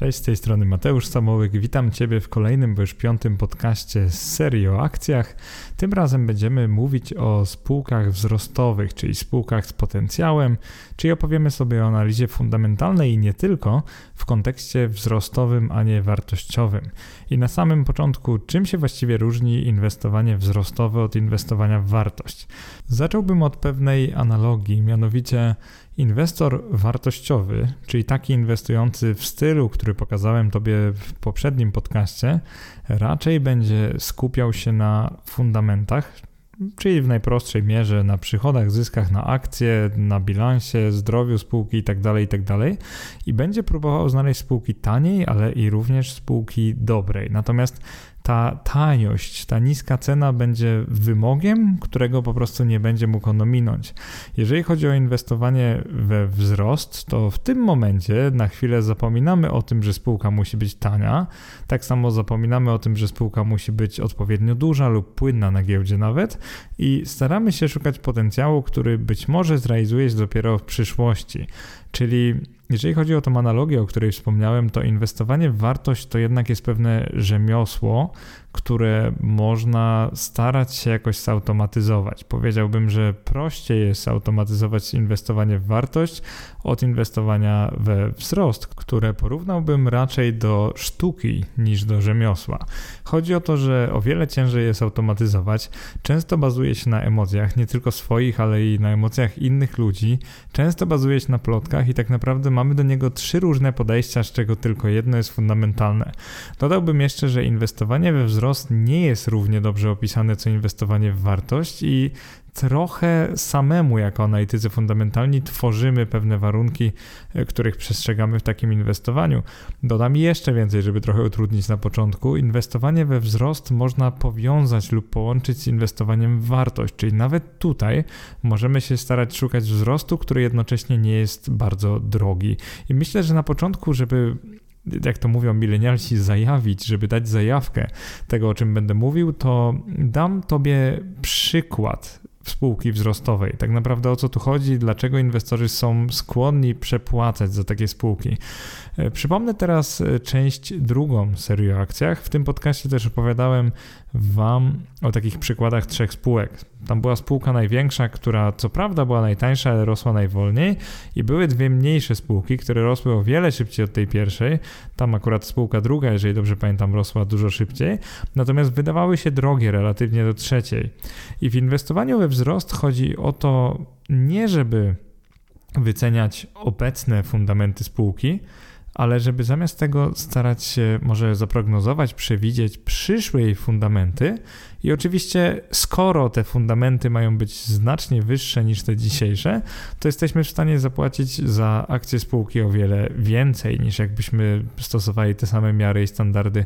Cześć, z tej strony Mateusz Samołyk. Witam Ciebie w kolejnym, bo już piątym podcaście z serii o akcjach. Tym razem będziemy mówić o spółkach wzrostowych, czyli spółkach z potencjałem, czyli opowiemy sobie o analizie fundamentalnej i nie tylko w kontekście wzrostowym, a nie wartościowym. I na samym początku, czym się właściwie różni inwestowanie wzrostowe od inwestowania w wartość? Zacząłbym od pewnej analogii, mianowicie Inwestor wartościowy, czyli taki inwestujący w stylu, który pokazałem Tobie w poprzednim podcaście, raczej będzie skupiał się na fundamentach, czyli w najprostszej mierze na przychodach, zyskach na akcje, na bilansie, zdrowiu spółki itd., tak itd. Tak i będzie próbował znaleźć spółki taniej, ale i również spółki dobrej. Natomiast ta taniość, ta niska cena będzie wymogiem, którego po prostu nie będzie mógł on ominąć. Jeżeli chodzi o inwestowanie we wzrost, to w tym momencie na chwilę zapominamy o tym, że spółka musi być tania. Tak samo zapominamy o tym, że spółka musi być odpowiednio duża lub płynna na giełdzie nawet i staramy się szukać potencjału, który być może zrealizuje się dopiero w przyszłości. Czyli jeżeli chodzi o tą analogię, o której wspomniałem, to inwestowanie w wartość to jednak jest pewne rzemiosło, które można starać się jakoś zautomatyzować. Powiedziałbym, że prościej jest automatyzować inwestowanie w wartość od inwestowania we wzrost, które porównałbym raczej do sztuki niż do rzemiosła. Chodzi o to, że o wiele ciężej jest automatyzować. Często bazuje się na emocjach, nie tylko swoich, ale i na emocjach innych ludzi. Często bazuje się na plotkach i tak naprawdę mamy do niego trzy różne podejścia, z czego tylko jedno jest fundamentalne. Dodałbym jeszcze, że inwestowanie we wzrost nie jest równie dobrze opisane co inwestowanie w wartość i trochę samemu jako analitycy fundamentalni tworzymy pewne warunki, e, których przestrzegamy w takim inwestowaniu. Dodam jeszcze więcej, żeby trochę utrudnić na początku. Inwestowanie we wzrost można powiązać lub połączyć z inwestowaniem w wartość, czyli nawet tutaj możemy się starać szukać wzrostu, który jednocześnie nie jest bardzo drogi. I myślę, że na początku, żeby jak to mówią milenialsi, zajawić, żeby dać zajawkę tego, o czym będę mówił, to dam Tobie przykład spółki wzrostowej. Tak naprawdę o co tu chodzi, dlaczego inwestorzy są skłonni przepłacać za takie spółki. E, przypomnę teraz e, część drugą serii o akcjach. W tym podcaście też opowiadałem Wam o takich przykładach trzech spółek. Tam była spółka największa, która co prawda była najtańsza, ale rosła najwolniej, i były dwie mniejsze spółki, które rosły o wiele szybciej od tej pierwszej. Tam akurat spółka druga, jeżeli dobrze pamiętam, rosła dużo szybciej, natomiast wydawały się drogie relatywnie do trzeciej. I w inwestowaniu we wzrost chodzi o to nie, żeby wyceniać obecne fundamenty spółki, ale żeby zamiast tego starać się może zaprognozować, przewidzieć przyszłe jej fundamenty i oczywiście, skoro te fundamenty mają być znacznie wyższe niż te dzisiejsze, to jesteśmy w stanie zapłacić za akcje spółki o wiele więcej niż jakbyśmy stosowali te same miary i standardy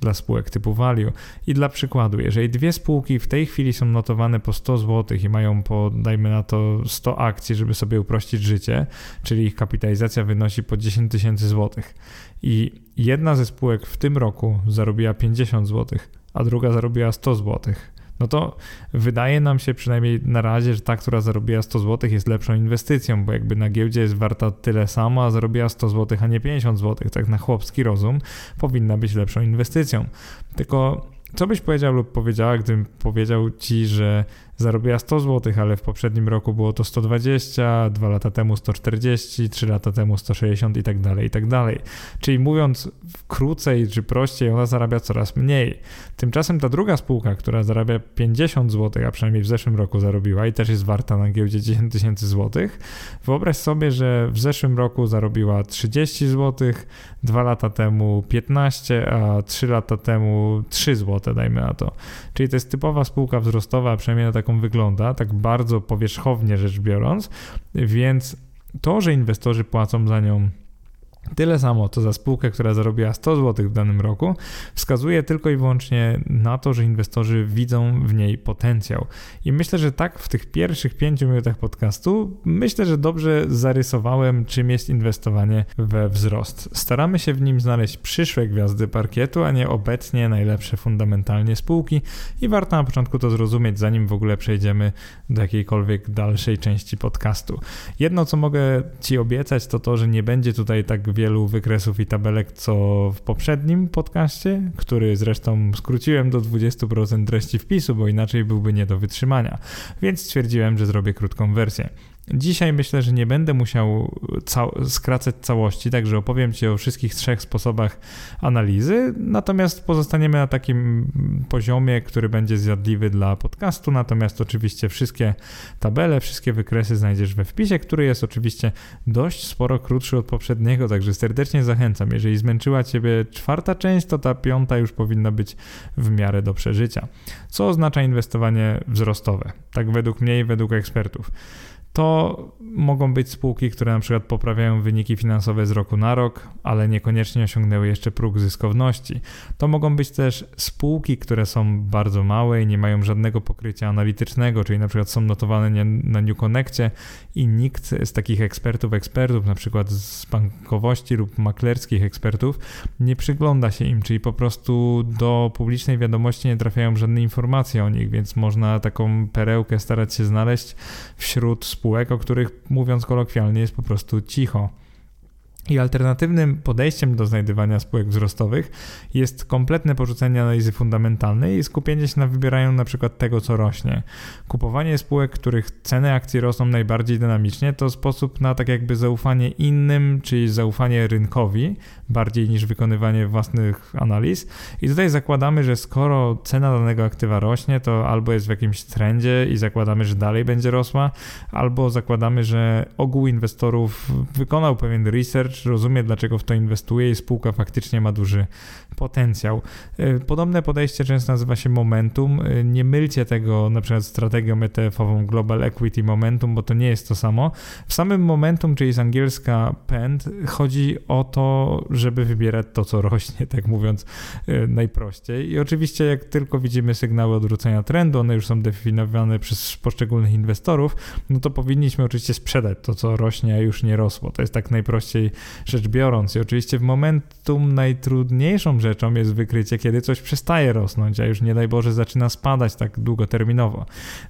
dla spółek typu value. I dla przykładu, jeżeli dwie spółki w tej chwili są notowane po 100 zł i mają po, dajmy na to, 100 akcji, żeby sobie uprościć życie, czyli ich kapitalizacja wynosi po 10 tysięcy złotych i jedna ze spółek w tym roku zarobiła 50 złotych, a druga zarobiła 100 zł, no to wydaje nam się przynajmniej na razie, że ta, która zarobiła 100 zł jest lepszą inwestycją, bo jakby na giełdzie jest warta tyle samo, a zarobiła 100 zł, a nie 50 zł, tak na chłopski rozum, powinna być lepszą inwestycją. Tylko co byś powiedział lub powiedziała, gdybym powiedział ci, że zarobiła 100 zł, ale w poprzednim roku było to 120, dwa lata temu 140, trzy lata temu 160 i tak dalej, i tak dalej. Czyli mówiąc krócej czy prościej, ona zarabia coraz mniej. Tymczasem ta druga spółka, która zarabia 50 zł, a przynajmniej w zeszłym roku zarobiła i też jest warta na giełdzie 10 tysięcy złotych, wyobraź sobie, że w zeszłym roku zarobiła 30 zł, dwa lata temu 15, a trzy lata temu 3 zł, dajmy na to. Czyli to jest typowa spółka wzrostowa, przynajmniej na taką wygląda, tak bardzo powierzchownie rzecz biorąc, więc to, że inwestorzy płacą za nią Tyle samo to za spółkę, która zarobiła 100 zł w danym roku, wskazuje tylko i wyłącznie na to, że inwestorzy widzą w niej potencjał. I myślę, że tak w tych pierwszych pięciu minutach podcastu, myślę, że dobrze zarysowałem, czym jest inwestowanie we wzrost. Staramy się w nim znaleźć przyszłe gwiazdy parkietu, a nie obecnie najlepsze fundamentalnie spółki i warto na początku to zrozumieć, zanim w ogóle przejdziemy do jakiejkolwiek dalszej części podcastu. Jedno, co mogę Ci obiecać, to to, że nie będzie tutaj tak wielu wykresów i tabelek, co w poprzednim podcaście, który zresztą skróciłem do 20% treści wpisu, bo inaczej byłby nie do wytrzymania. Więc stwierdziłem, że zrobię krótką wersję. Dzisiaj myślę, że nie będę musiał ca skracać całości, także opowiem Ci o wszystkich trzech sposobach analizy, natomiast pozostaniemy na takim poziomie, który będzie zjadliwy dla podcastu, natomiast oczywiście wszystkie tabele, wszystkie wykresy znajdziesz we wpisie, który jest oczywiście dość sporo krótszy od poprzedniego, także serdecznie zachęcam. Jeżeli zmęczyła Ciebie czwarta część, to ta piąta już powinna być w miarę do przeżycia. Co oznacza inwestowanie wzrostowe? Tak według mnie i według ekspertów to mogą być spółki, które na przykład poprawiają wyniki finansowe z roku na rok, ale niekoniecznie osiągnęły jeszcze próg zyskowności. To mogą być też spółki, które są bardzo małe i nie mają żadnego pokrycia analitycznego, czyli na przykład są notowane na New Connectie i nikt z takich ekspertów, ekspertów, na przykład z bankowości lub maklerskich ekspertów, nie przygląda się im, czyli po prostu do publicznej wiadomości nie trafiają żadne informacje o nich, więc można taką perełkę starać się znaleźć wśród spółek spółek, o których mówiąc kolokwialnie jest po prostu cicho. I alternatywnym podejściem do znajdywania spółek wzrostowych jest kompletne porzucenie analizy fundamentalnej i skupienie się na wybieraniu na przykład tego, co rośnie. Kupowanie spółek, których ceny akcji rosną najbardziej dynamicznie, to sposób na tak jakby zaufanie innym, czyli zaufanie rynkowi, bardziej niż wykonywanie własnych analiz. I tutaj zakładamy, że skoro cena danego aktywa rośnie, to albo jest w jakimś trendzie i zakładamy, że dalej będzie rosła, albo zakładamy, że ogół inwestorów wykonał pewien research, rozumie, dlaczego w to inwestuje i spółka faktycznie ma duży potencjał. E, podobne podejście często nazywa się momentum. E, nie mylcie tego na przykład strategią ETF-ową Global Equity Momentum, bo to nie jest to samo. W samym momentum, czyli z angielska pend, chodzi o to, żeby wybierać to, co rośnie, tak mówiąc e, najprościej. I oczywiście jak tylko widzimy sygnały odwrócenia trendu, one już są definiowane przez poszczególnych inwestorów, no to powinniśmy oczywiście sprzedać to, co rośnie, a już nie rosło. To jest tak najprościej rzecz biorąc. I oczywiście w momentum najtrudniejszą rzeczą jest wykrycie, kiedy coś przestaje rosnąć, a już nie daj Boże zaczyna spadać tak długoterminowo.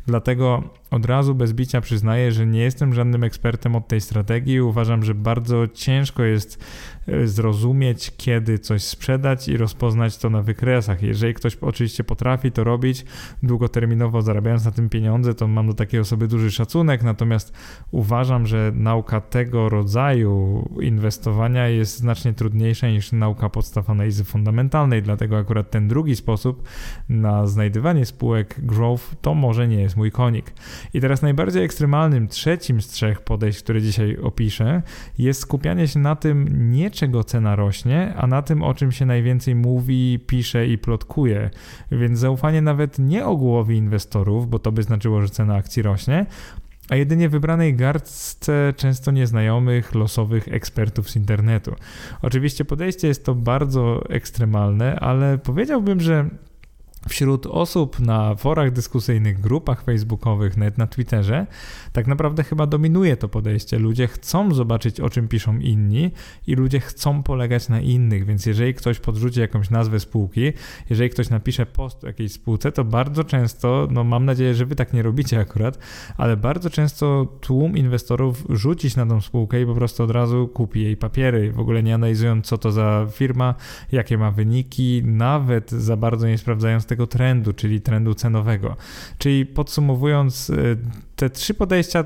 Dlatego od razu bez bicia przyznaję, że nie jestem żadnym ekspertem od tej strategii. Uważam, że bardzo ciężko jest e, zrozumieć, kiedy coś sprzedać i rozpoznać to na wykresach. Jeżeli ktoś oczywiście potrafi to robić długoterminowo, zarabiając na tym pieniądze, to mam do takiej osoby duży szacunek. Natomiast uważam, że nauka tego rodzaju inwestowania jest znacznie trudniejsza niż nauka podstaw analizy fundamentalnej. Dlatego akurat ten drugi sposób na znajdywanie spółek growth to może nie jest mój konik. I teraz najbardziej ekstremalnym, trzecim z trzech podejść, które dzisiaj opiszę, jest skupianie się na tym, nie czego cena rośnie, a na tym, o czym się najwięcej mówi, pisze i plotkuje. Więc zaufanie nawet nie ogółowi inwestorów, bo to by znaczyło, że cena akcji rośnie, a jedynie wybranej garstce często nieznajomych, losowych ekspertów z internetu. Oczywiście podejście jest to bardzo ekstremalne, ale powiedziałbym, że wśród osób na forach dyskusyjnych, grupach facebookowych, nawet na Twitterze, tak naprawdę chyba dominuje to podejście. Ludzie chcą zobaczyć, o czym piszą inni i ludzie chcą polegać na innych, więc jeżeli ktoś podrzuci jakąś nazwę spółki, jeżeli ktoś napisze post o jakiejś spółce, to bardzo często, no mam nadzieję, że wy tak nie robicie akurat, ale bardzo często tłum inwestorów rzucić na tą spółkę i po prostu od razu kupi jej papiery, w ogóle nie analizując, co to za firma, jakie ma wyniki, nawet za bardzo nie sprawdzając tego, tego trendu, czyli trendu cenowego. Czyli podsumowując, y, te trzy podejścia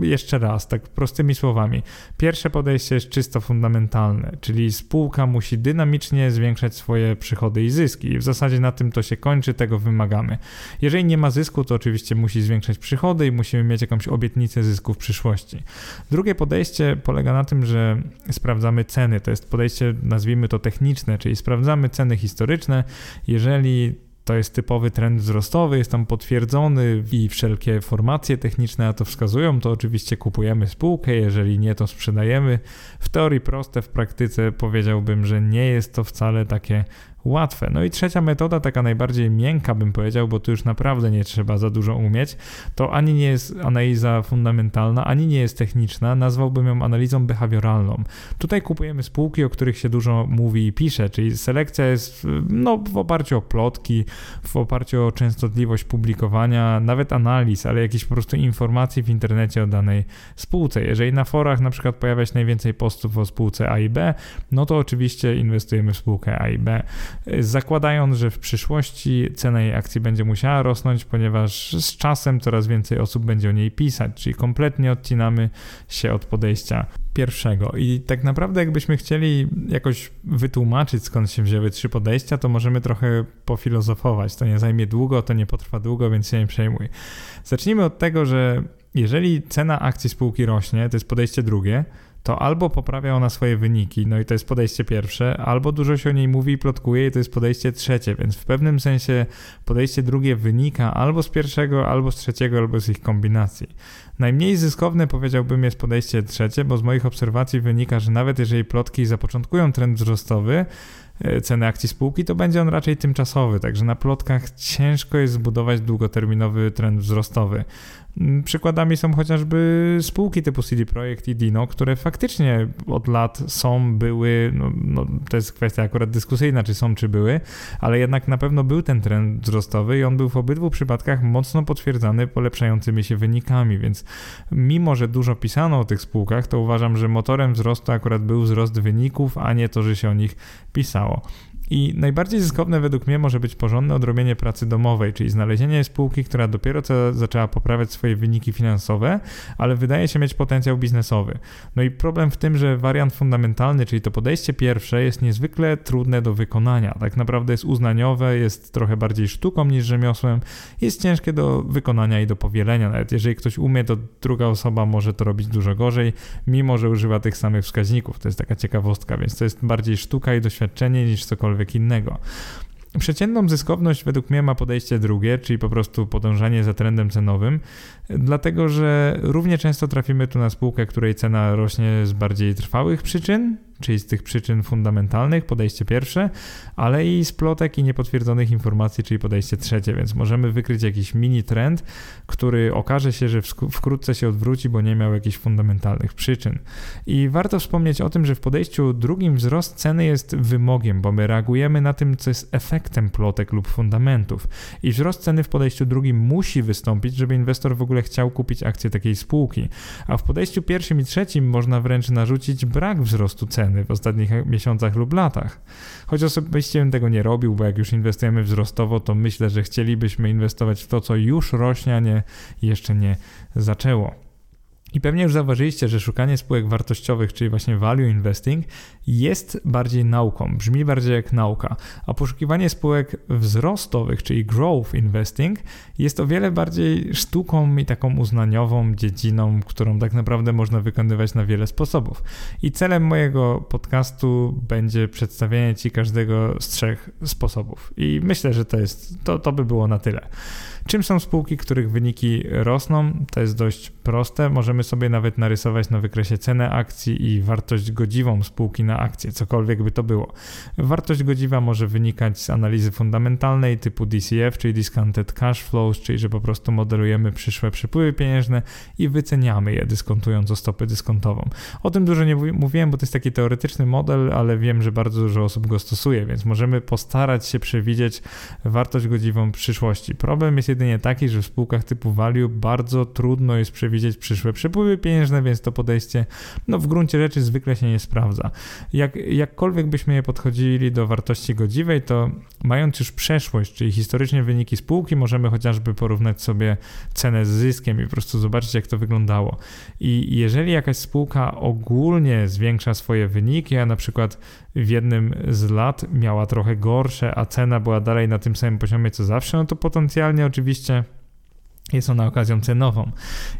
jeszcze raz, tak prostymi słowami. Pierwsze podejście jest czysto fundamentalne, czyli spółka musi dynamicznie zwiększać swoje przychody i zyski. W zasadzie na tym to się kończy, tego wymagamy. Jeżeli nie ma zysku, to oczywiście musi zwiększać przychody i musimy mieć jakąś obietnicę zysku w przyszłości. Drugie podejście polega na tym, że sprawdzamy ceny. To jest podejście, nazwijmy to techniczne, czyli sprawdzamy ceny historyczne. Jeżeli to jest typowy trend wzrostowy, jest tam potwierdzony i wszelkie formacje techniczne na to wskazują, to oczywiście kupujemy spółkę, jeżeli nie, to sprzedajemy. W teorii proste, w praktyce powiedziałbym, że nie jest to wcale takie łatwe. No i trzecia metoda, taka najbardziej miękka bym powiedział, bo tu już naprawdę nie trzeba za dużo umieć, to ani nie jest analiza fundamentalna, ani nie jest techniczna, nazwałbym ją analizą behawioralną. Tutaj kupujemy spółki, o których się dużo mówi i pisze, czyli selekcja jest no, w oparciu o plotki, w oparciu o częstotliwość publikowania, nawet analiz, ale jakieś po prostu informacji w internecie o danej spółce. Jeżeli na forach na przykład pojawia się najwięcej postów o spółce A i B, no to oczywiście inwestujemy w spółkę A i B, zakładając, że w przyszłości cena jej akcji będzie musiała rosnąć, ponieważ z czasem coraz więcej osób będzie o niej pisać, czyli kompletnie odcinamy się od podejścia pierwszego. I tak naprawdę, jakbyśmy chcieli jakoś wytłumaczyć, skąd się wzięły trzy podejścia, to możemy trochę pofilozofować. To nie zajmie długo, to nie potrwa długo, więc się nie przejmuj. Zacznijmy od tego, że jeżeli cena akcji spółki rośnie, to jest podejście drugie, to albo poprawia ona swoje wyniki, no i to jest podejście pierwsze, albo dużo się o niej mówi i plotkuje i to jest podejście trzecie, więc w pewnym sensie podejście drugie wynika albo z pierwszego, albo z trzeciego, albo z ich kombinacji. Najmniej zyskowne powiedziałbym jest podejście trzecie, bo z moich obserwacji wynika, że nawet jeżeli plotki zapoczątkują trend wzrostowy, e, ceny akcji spółki, to będzie on raczej tymczasowy, także na plotkach ciężko jest zbudować długoterminowy trend wzrostowy. Mm, przykładami są chociażby spółki typu CD Projekt i Dino, które faktycznie od lat są, były, no, no, to jest kwestia akurat dyskusyjna, czy są, czy były, ale jednak na pewno był ten trend wzrostowy i on był w obydwu przypadkach mocno potwierdzany polepszającymi się wynikami, więc mimo, że dużo pisano o tych spółkach, to uważam, że motorem wzrostu akurat był wzrost wyników, a nie to, że się o nich pisało. I najbardziej zyskowne według mnie może być porządne odrobienie pracy domowej, czyli znalezienie spółki, która dopiero co zaczęła poprawiać swoje wyniki finansowe, ale wydaje się mieć potencjał biznesowy. No i problem w tym, że wariant fundamentalny, czyli to podejście pierwsze, jest niezwykle trudne do wykonania. Tak naprawdę jest uznaniowe, jest trochę bardziej sztuką niż rzemiosłem, jest ciężkie do wykonania i do powielenia. Nawet jeżeli ktoś umie, to druga osoba może to robić dużo gorzej, mimo że używa tych samych wskaźników. To jest taka ciekawostka, więc to jest bardziej sztuka i doświadczenie niż cokolwiek cokolwiek innego. Przeciętną zyskowność według mnie ma podejście drugie, czyli po prostu podążanie za trendem cenowym, dlatego że równie często trafimy tu na spółkę, której cena rośnie z bardziej trwałych przyczyn, czyli z tych przyczyn fundamentalnych, podejście pierwsze, ale i z plotek i niepotwierdzonych informacji, czyli podejście trzecie, więc możemy wykryć jakiś mini trend, który okaże się, że wkrótce się odwróci, bo nie miał jakichś fundamentalnych przyczyn. I warto wspomnieć o tym, że w podejściu drugim wzrost ceny jest wymogiem, bo my reagujemy na tym, co jest efektem plotek lub fundamentów. I wzrost ceny w podejściu drugim musi wystąpić, żeby inwestor w ogóle chciał kupić akcję takiej spółki. A w podejściu pierwszym i trzecim można wręcz narzucić brak wzrostu ceny ceny w ostatnich miesiącach lub latach. Choć osobiście bym tego nie robił, bo jak już inwestujemy wzrostowo, to myślę, że chcielibyśmy inwestować w to, co już rośnie, a nie jeszcze nie zaczęło. I pewnie już zauważyliście, że szukanie spółek wartościowych, czyli właśnie value investing, jest bardziej nauką, brzmi bardziej jak nauka, a poszukiwanie spółek wzrostowych, czyli growth investing, jest o wiele bardziej sztuką i taką uznaniową dziedziną, którą tak naprawdę można wykonywać na wiele sposobów. I celem mojego podcastu będzie przedstawienie Ci każdego z trzech sposobów. I myślę, że to jest, to, to by było na tyle. Czym są spółki, których wyniki rosną? To jest dość proste. Możemy sobie nawet narysować na wykresie cenę akcji i wartość godziwą spółki na akcję, cokolwiek by to było. Wartość godziwa może wynikać z analizy fundamentalnej typu DCF, czyli Discounted Cash Flows, czyli że po prostu modelujemy przyszłe przepływy pieniężne i wyceniamy je dyskontując o stopę dyskontową. O tym dużo nie mówiłem, bo to jest taki teoretyczny model, ale wiem, że bardzo dużo osób go stosuje, więc możemy postarać się przewidzieć wartość godziwą przyszłości. Problem jest jedynie taki, że w spółkach typu value bardzo trudno jest przewidzieć przyszłe przepływy pieniężne, więc to podejście no, w gruncie rzeczy zwykle się nie sprawdza. Jak, jakkolwiek byśmy je podchodzili do wartości godziwej, to mając już przeszłość, czyli historycznie wyniki spółki, możemy chociażby porównać sobie cenę z zyskiem i po prostu zobaczyć, jak to wyglądało. I jeżeli jakaś spółka ogólnie zwiększa swoje wyniki, a na przykład w jednym z lat miała trochę gorsze, a cena była dalej na tym samym poziomie co zawsze, no to potencjalnie oczywiście jest ona okazją cenową.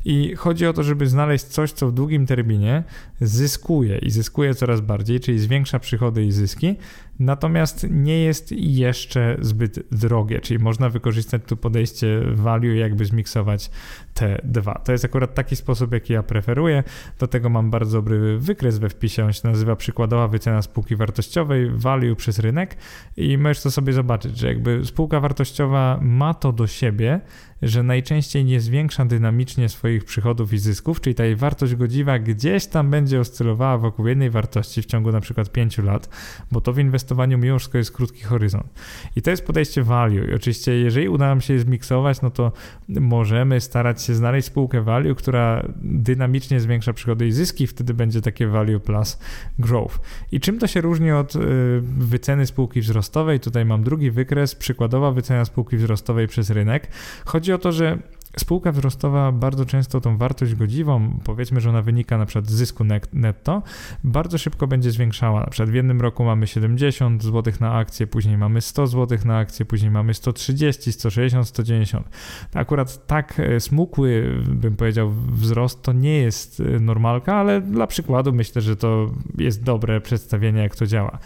I chodzi o to, żeby znaleźć coś, co w długim terminie zyskuje i zyskuje coraz bardziej, czyli zwiększa przychody i zyski, natomiast nie jest jeszcze zbyt drogie, czyli można wykorzystać tu podejście value, jakby zmiksować te dwa. To jest akurat taki sposób, jaki ja preferuję. Do tego mam bardzo dobry wykres we wpisie, on się nazywa przykładowa wycena spółki wartościowej, value przez rynek i możesz to sobie zobaczyć, że jakby spółka wartościowa ma to do siebie, że najczęściej nie zwiększa dynamicznie swoich przychodów i zysków, czyli ta jej wartość godziwa gdzieś tam będzie oscylowała wokół jednej wartości w ciągu na przykład 5 lat, bo to w inwestowaniu mimo wszystko jest krótki horyzont. I to jest podejście value. I oczywiście, jeżeli uda nam się je zmiksować, no to możemy starać się znaleźć spółkę value, która dynamicznie zwiększa przychody i zyski, wtedy będzie takie value plus growth. I czym to się różni od y, wyceny spółki wzrostowej? Tutaj mam drugi wykres, przykładowa wycena spółki wzrostowej przez rynek. Chodzi o to, że spółka wzrostowa bardzo często tą wartość godziwą, powiedzmy, że ona wynika na przykład z zysku netto, bardzo szybko będzie zwiększała. Na przykład w jednym roku mamy 70 zł na akcję, później mamy 100 zł na akcję, później mamy 130, 160, 190. Akurat tak e, smukły, bym powiedział, wzrost to nie jest e, normalka, ale dla przykładu myślę, że to jest dobre przedstawienie, jak to działa.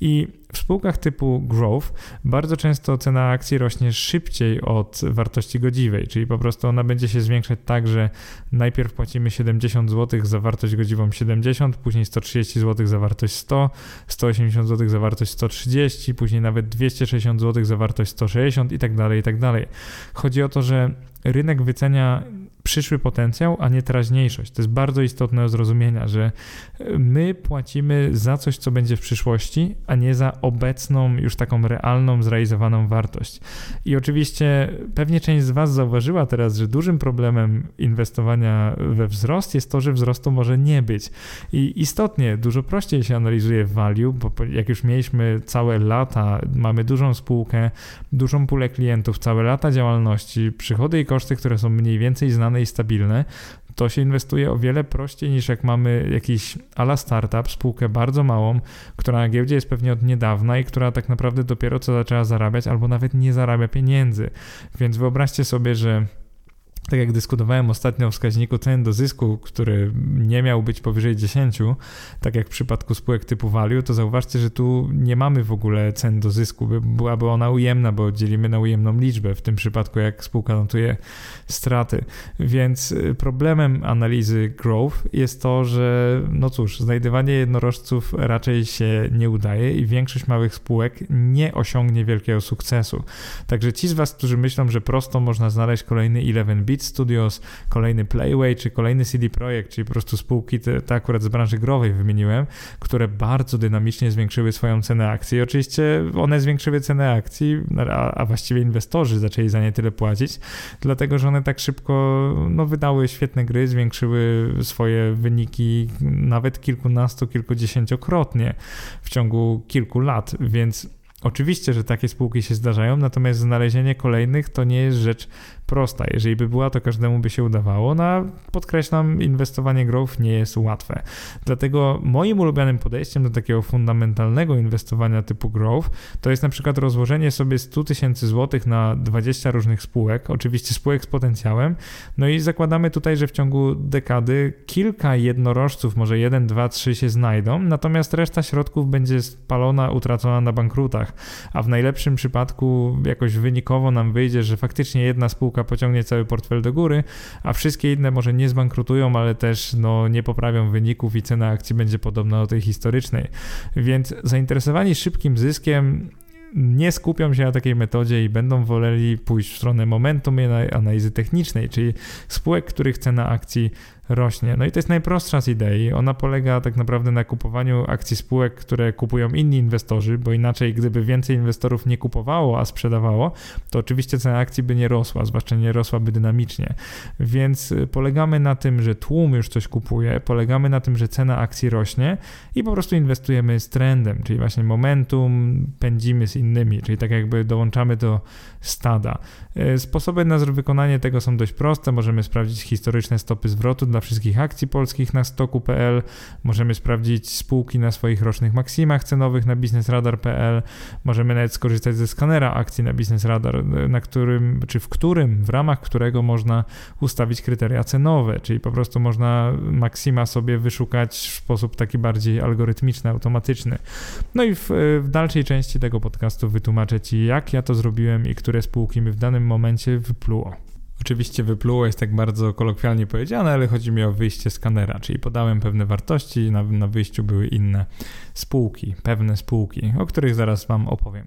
I w spółkach typu growth bardzo często cena akcji rośnie szybciej od wartości godziwej, czyli po prostu ona będzie się zwiększać tak, że najpierw płacimy 70 zł za wartość godziwą 70, później 130 zł za wartość 100, 180 zł za wartość 130, później nawet 260 zł za wartość 160 i tak dalej, i tak dalej. Chodzi o to, że rynek wycenia przyszły potencjał, a nie teraźniejszość. To jest bardzo istotne do zrozumienia, że my płacimy za coś, co będzie w przyszłości, a nie za obecną, już taką realną, zrealizowaną wartość. I oczywiście pewnie część z Was zauważyła teraz, że dużym problemem inwestowania we wzrost jest to, że wzrostu może nie być. I istotnie, dużo prościej się analizuje value, bo jak już mieliśmy całe lata, mamy dużą spółkę, dużą pulę klientów, całe lata działalności, przychody i koszty, które są mniej więcej znane i stabilne, to się inwestuje o wiele prościej niż jak mamy jakiś ala startup, spółkę bardzo małą, która na giełdzie jest pewnie od niedawna i która tak naprawdę dopiero co zaczęła zarabiać albo nawet nie zarabia pieniędzy. Więc wyobraźcie sobie, że tak jak dyskutowałem ostatnio o wskaźniku cen do zysku, który nie miał być powyżej 10, tak jak w przypadku spółek typu value, to zauważcie, że tu nie mamy w ogóle cen do zysku. Byłaby ona ujemna, bo dzielimy na ujemną liczbę, w tym przypadku jak spółka notuje straty. Więc y, problemem analizy growth jest to, że no cóż, znajdywanie jednorożców raczej się nie udaje i większość małych spółek nie osiągnie wielkiego sukcesu. Także ci z Was, którzy myślą, że prosto można znaleźć kolejny 11 Beat Studios, kolejny Playway czy kolejny CD Projekt, czyli po prostu spółki te, te akurat z branży growej wymieniłem, które bardzo dynamicznie zwiększyły swoją cenę akcji. I oczywiście one zwiększyły cenę akcji, a, a właściwie inwestorzy zaczęli za nie tyle płacić, dlatego że one tak szybko no, wydały świetne gry, zwiększyły swoje wyniki nawet kilkunastu, kilkudziesięciokrotnie w ciągu kilku lat, więc Oczywiście, że takie spółki się zdarzają, natomiast znalezienie kolejnych to nie jest rzecz prosta. Jeżeli by była, to każdemu by się udawało. No a podkreślam, inwestowanie growth nie jest łatwe. Dlatego moim ulubionym podejściem do takiego fundamentalnego inwestowania typu growth to jest na przykład rozłożenie sobie 100 tysięcy złotych na 20 różnych spółek, oczywiście spółek z potencjałem. No i zakładamy tutaj, że w ciągu dekady kilka jednorożców, może jeden, dwa, trzy się znajdą, natomiast reszta środków będzie spalona, utracona na bankrutach. A w najlepszym przypadku jakoś wynikowo nam wyjdzie, że faktycznie jedna spółka pociągnie cały portfel do góry, a wszystkie inne może nie zbankrutują, ale też no, nie poprawią wyników i cena akcji będzie podobna do tej historycznej. Więc zainteresowani szybkim zyskiem nie skupią się na takiej metodzie i będą woleli pójść w stronę momentum analizy technicznej, czyli spółek, których cena akcji rośnie. No i to jest najprostsza z idei. Ona polega tak naprawdę na kupowaniu akcji spółek, które kupują inni inwestorzy, bo inaczej gdyby więcej inwestorów nie kupowało, a sprzedawało, to oczywiście cena akcji by nie rosła, zwłaszcza nie rosłaby dynamicznie. Więc y, polegamy na tym, że tłum już coś kupuje, polegamy na tym, że cena akcji rośnie i po prostu inwestujemy z trendem, czyli właśnie momentum pędzimy z innymi, czyli tak jakby dołączamy do stada. Y, sposoby na wykonanie tego są dość proste. Możemy sprawdzić historyczne stopy zwrotu dla wszystkich akcji polskich na stoku.pl. Możemy sprawdzić spółki na swoich rocznych maksimach cenowych na biznesradar.pl. Możemy nawet skorzystać ze skanera akcji na biznesradar, na którym, czy w którym, w ramach którego można ustawić kryteria cenowe, czyli po prostu można maksima sobie wyszukać w sposób taki bardziej algorytmiczny, automatyczny. No i w, w dalszej części tego podcastu wytłumaczę Ci, jak ja to zrobiłem i które spółki mi w danym momencie wypluło. Oczywiście wypluło jest tak bardzo kolokwialnie powiedziane, ale chodzi mi o wyjście skanera, czyli podałem pewne wartości, na, na wyjściu były inne spółki, pewne spółki, o których zaraz Wam opowiem.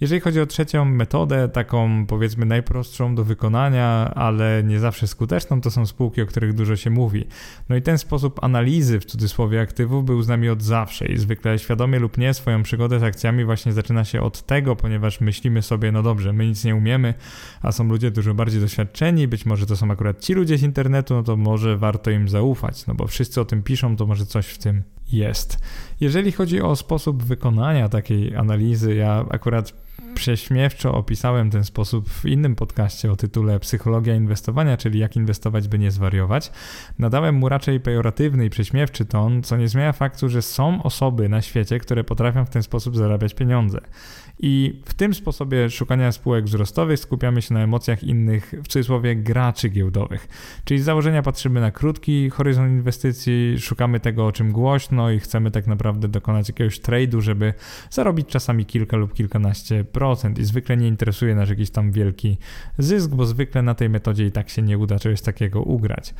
Jeżeli chodzi o trzecią metodę, taką powiedzmy najprostszą do wykonania, ale nie zawsze skuteczną, to są spółki, o których dużo się mówi. No i ten sposób analizy w cudzysłowie aktywów był z nami od zawsze i zwykle świadomie lub nie swoją przygodę z akcjami właśnie zaczyna się od tego, ponieważ myślimy sobie, no dobrze, my nic nie umiemy, a są ludzie dużo bardziej doświadczeni, być może to są akurat ci ludzie z internetu, no to może warto im zaufać, no bo wszyscy o tym piszą, to może coś w tym jest. Jeżeli chodzi o sposób wykonania takiej analizy, ja akurat prześmiewczo opisałem ten sposób w innym podcaście o tytule Psychologia inwestowania, czyli jak inwestować, by nie zwariować. Nadałem mu raczej pejoratywny i prześmiewczy ton, co nie zmienia faktu, że są osoby na świecie, które potrafią w ten sposób zarabiać pieniądze. I w tym sposobie szukania spółek wzrostowych skupiamy się na emocjach innych, w cudzysłowie, graczy giełdowych. Czyli z założenia patrzymy na krótki horyzont inwestycji, szukamy tego, o czym głośno i chcemy tak naprawdę dokonać jakiegoś trade'u, żeby zarobić czasami kilka lub kilkanaście procent. I zwykle nie interesuje nas jakiś tam wielki zysk, bo zwykle na tej metodzie i tak się nie uda czegoś takiego ugrać.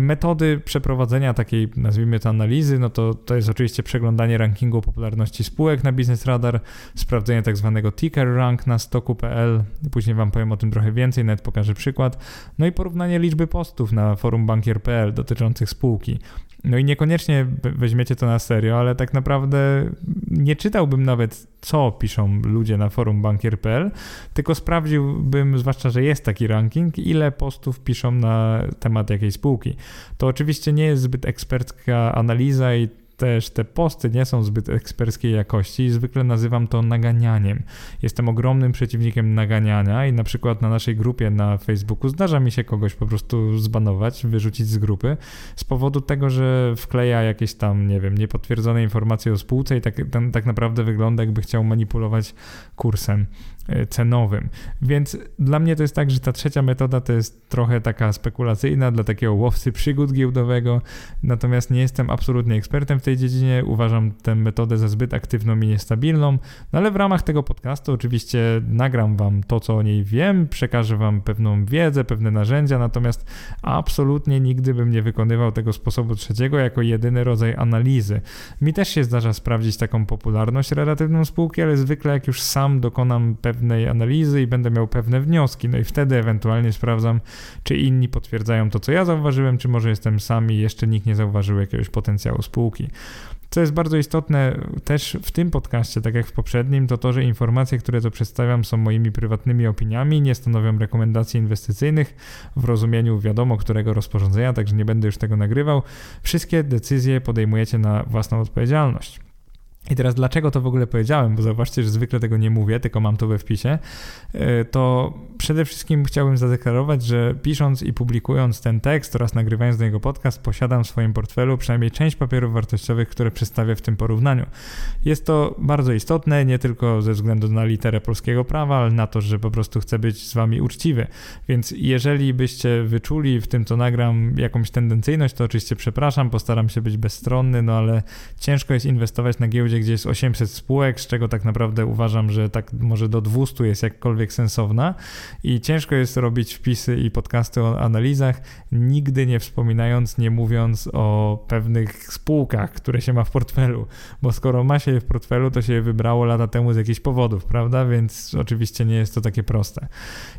Metody przeprowadzenia takiej, nazwijmy to analizy, no to, to jest oczywiście przeglądanie rankingu popularności spółek na Business Radar, sprawdzenie tak zwanego ticker rank na stoku.pl. Później Wam powiem o tym trochę więcej, nawet pokażę przykład. No i porównanie liczby postów na forum bankier.pl dotyczących spółki. No i niekoniecznie weźmiecie to na serio, ale tak naprawdę nie czytałbym nawet, co piszą ludzie na forum bankier.pl, tylko sprawdziłbym, zwłaszcza, że jest taki ranking, ile postów piszą na temat jakiej spółki. To oczywiście nie jest zbyt ekspercka analiza i też te posty nie są zbyt eksperckiej jakości i zwykle nazywam to naganianiem. Jestem ogromnym przeciwnikiem naganiania i na przykład na naszej grupie na Facebooku zdarza mi się kogoś po prostu zbanować, wyrzucić z grupy z powodu tego, że wkleja jakieś tam, nie wiem, niepotwierdzone informacje o spółce i tak, ten, tak naprawdę wygląda jakby chciał manipulować kursem. E, cenowym. Więc dla mnie to jest tak, że ta trzecia metoda to jest trochę taka spekulacyjna dla takiego łowcy przygód giełdowego, natomiast nie jestem absolutnie ekspertem w tej dziedzinie, uważam tę metodę za zbyt aktywną i niestabilną, no ale w ramach tego podcastu oczywiście nagram wam to, co o niej wiem, przekażę wam pewną wiedzę, pewne narzędzia, natomiast absolutnie nigdy bym nie wykonywał tego sposobu trzeciego jako jedyny rodzaj analizy. Mi też się zdarza sprawdzić taką popularność relatywną spółki, ale zwykle jak już sam dokonam pewnych pewnej analizy i będę miał pewne wnioski. No i wtedy ewentualnie sprawdzam, czy inni potwierdzają to, co ja zauważyłem, czy może jestem sam i jeszcze nikt nie zauważył jakiegoś potencjału spółki. Co jest bardzo istotne też w tym podcaście, tak jak w poprzednim, to to, że informacje, które tu przedstawiam, są moimi prywatnymi opiniami, nie stanowią rekomendacji inwestycyjnych w rozumieniu wiadomo którego rozporządzenia, także nie będę już tego nagrywał. Wszystkie decyzje podejmujecie na własną odpowiedzialność. I teraz dlaczego to w ogóle powiedziałem, bo zauważcie, że zwykle tego nie mówię, tylko mam to we wpisie, e, to przede wszystkim chciałbym zadeklarować, że pisząc i publikując ten tekst oraz nagrywając do niego podcast, posiadam w swoim portfelu przynajmniej część papierów wartościowych, które przedstawię w tym porównaniu. Jest to bardzo istotne, nie tylko ze względu na literę polskiego prawa, ale na to, że po prostu chcę być z wami uczciwy. Więc jeżeli byście wyczuli w tym, co nagram, jakąś tendencyjność, to oczywiście przepraszam, postaram się być bezstronny, no ale ciężko jest inwestować na giełdzie, gdzie jest 800 spółek, z czego tak naprawdę uważam, że tak może do 200 jest jakkolwiek sensowna i ciężko jest robić wpisy i podcasty o analizach, nigdy nie wspominając, nie mówiąc o pewnych spółkach, które się ma w portfelu, bo skoro ma się je w portfelu, to się je wybrało lata temu z jakichś powodów, prawda? Więc oczywiście nie jest to takie proste.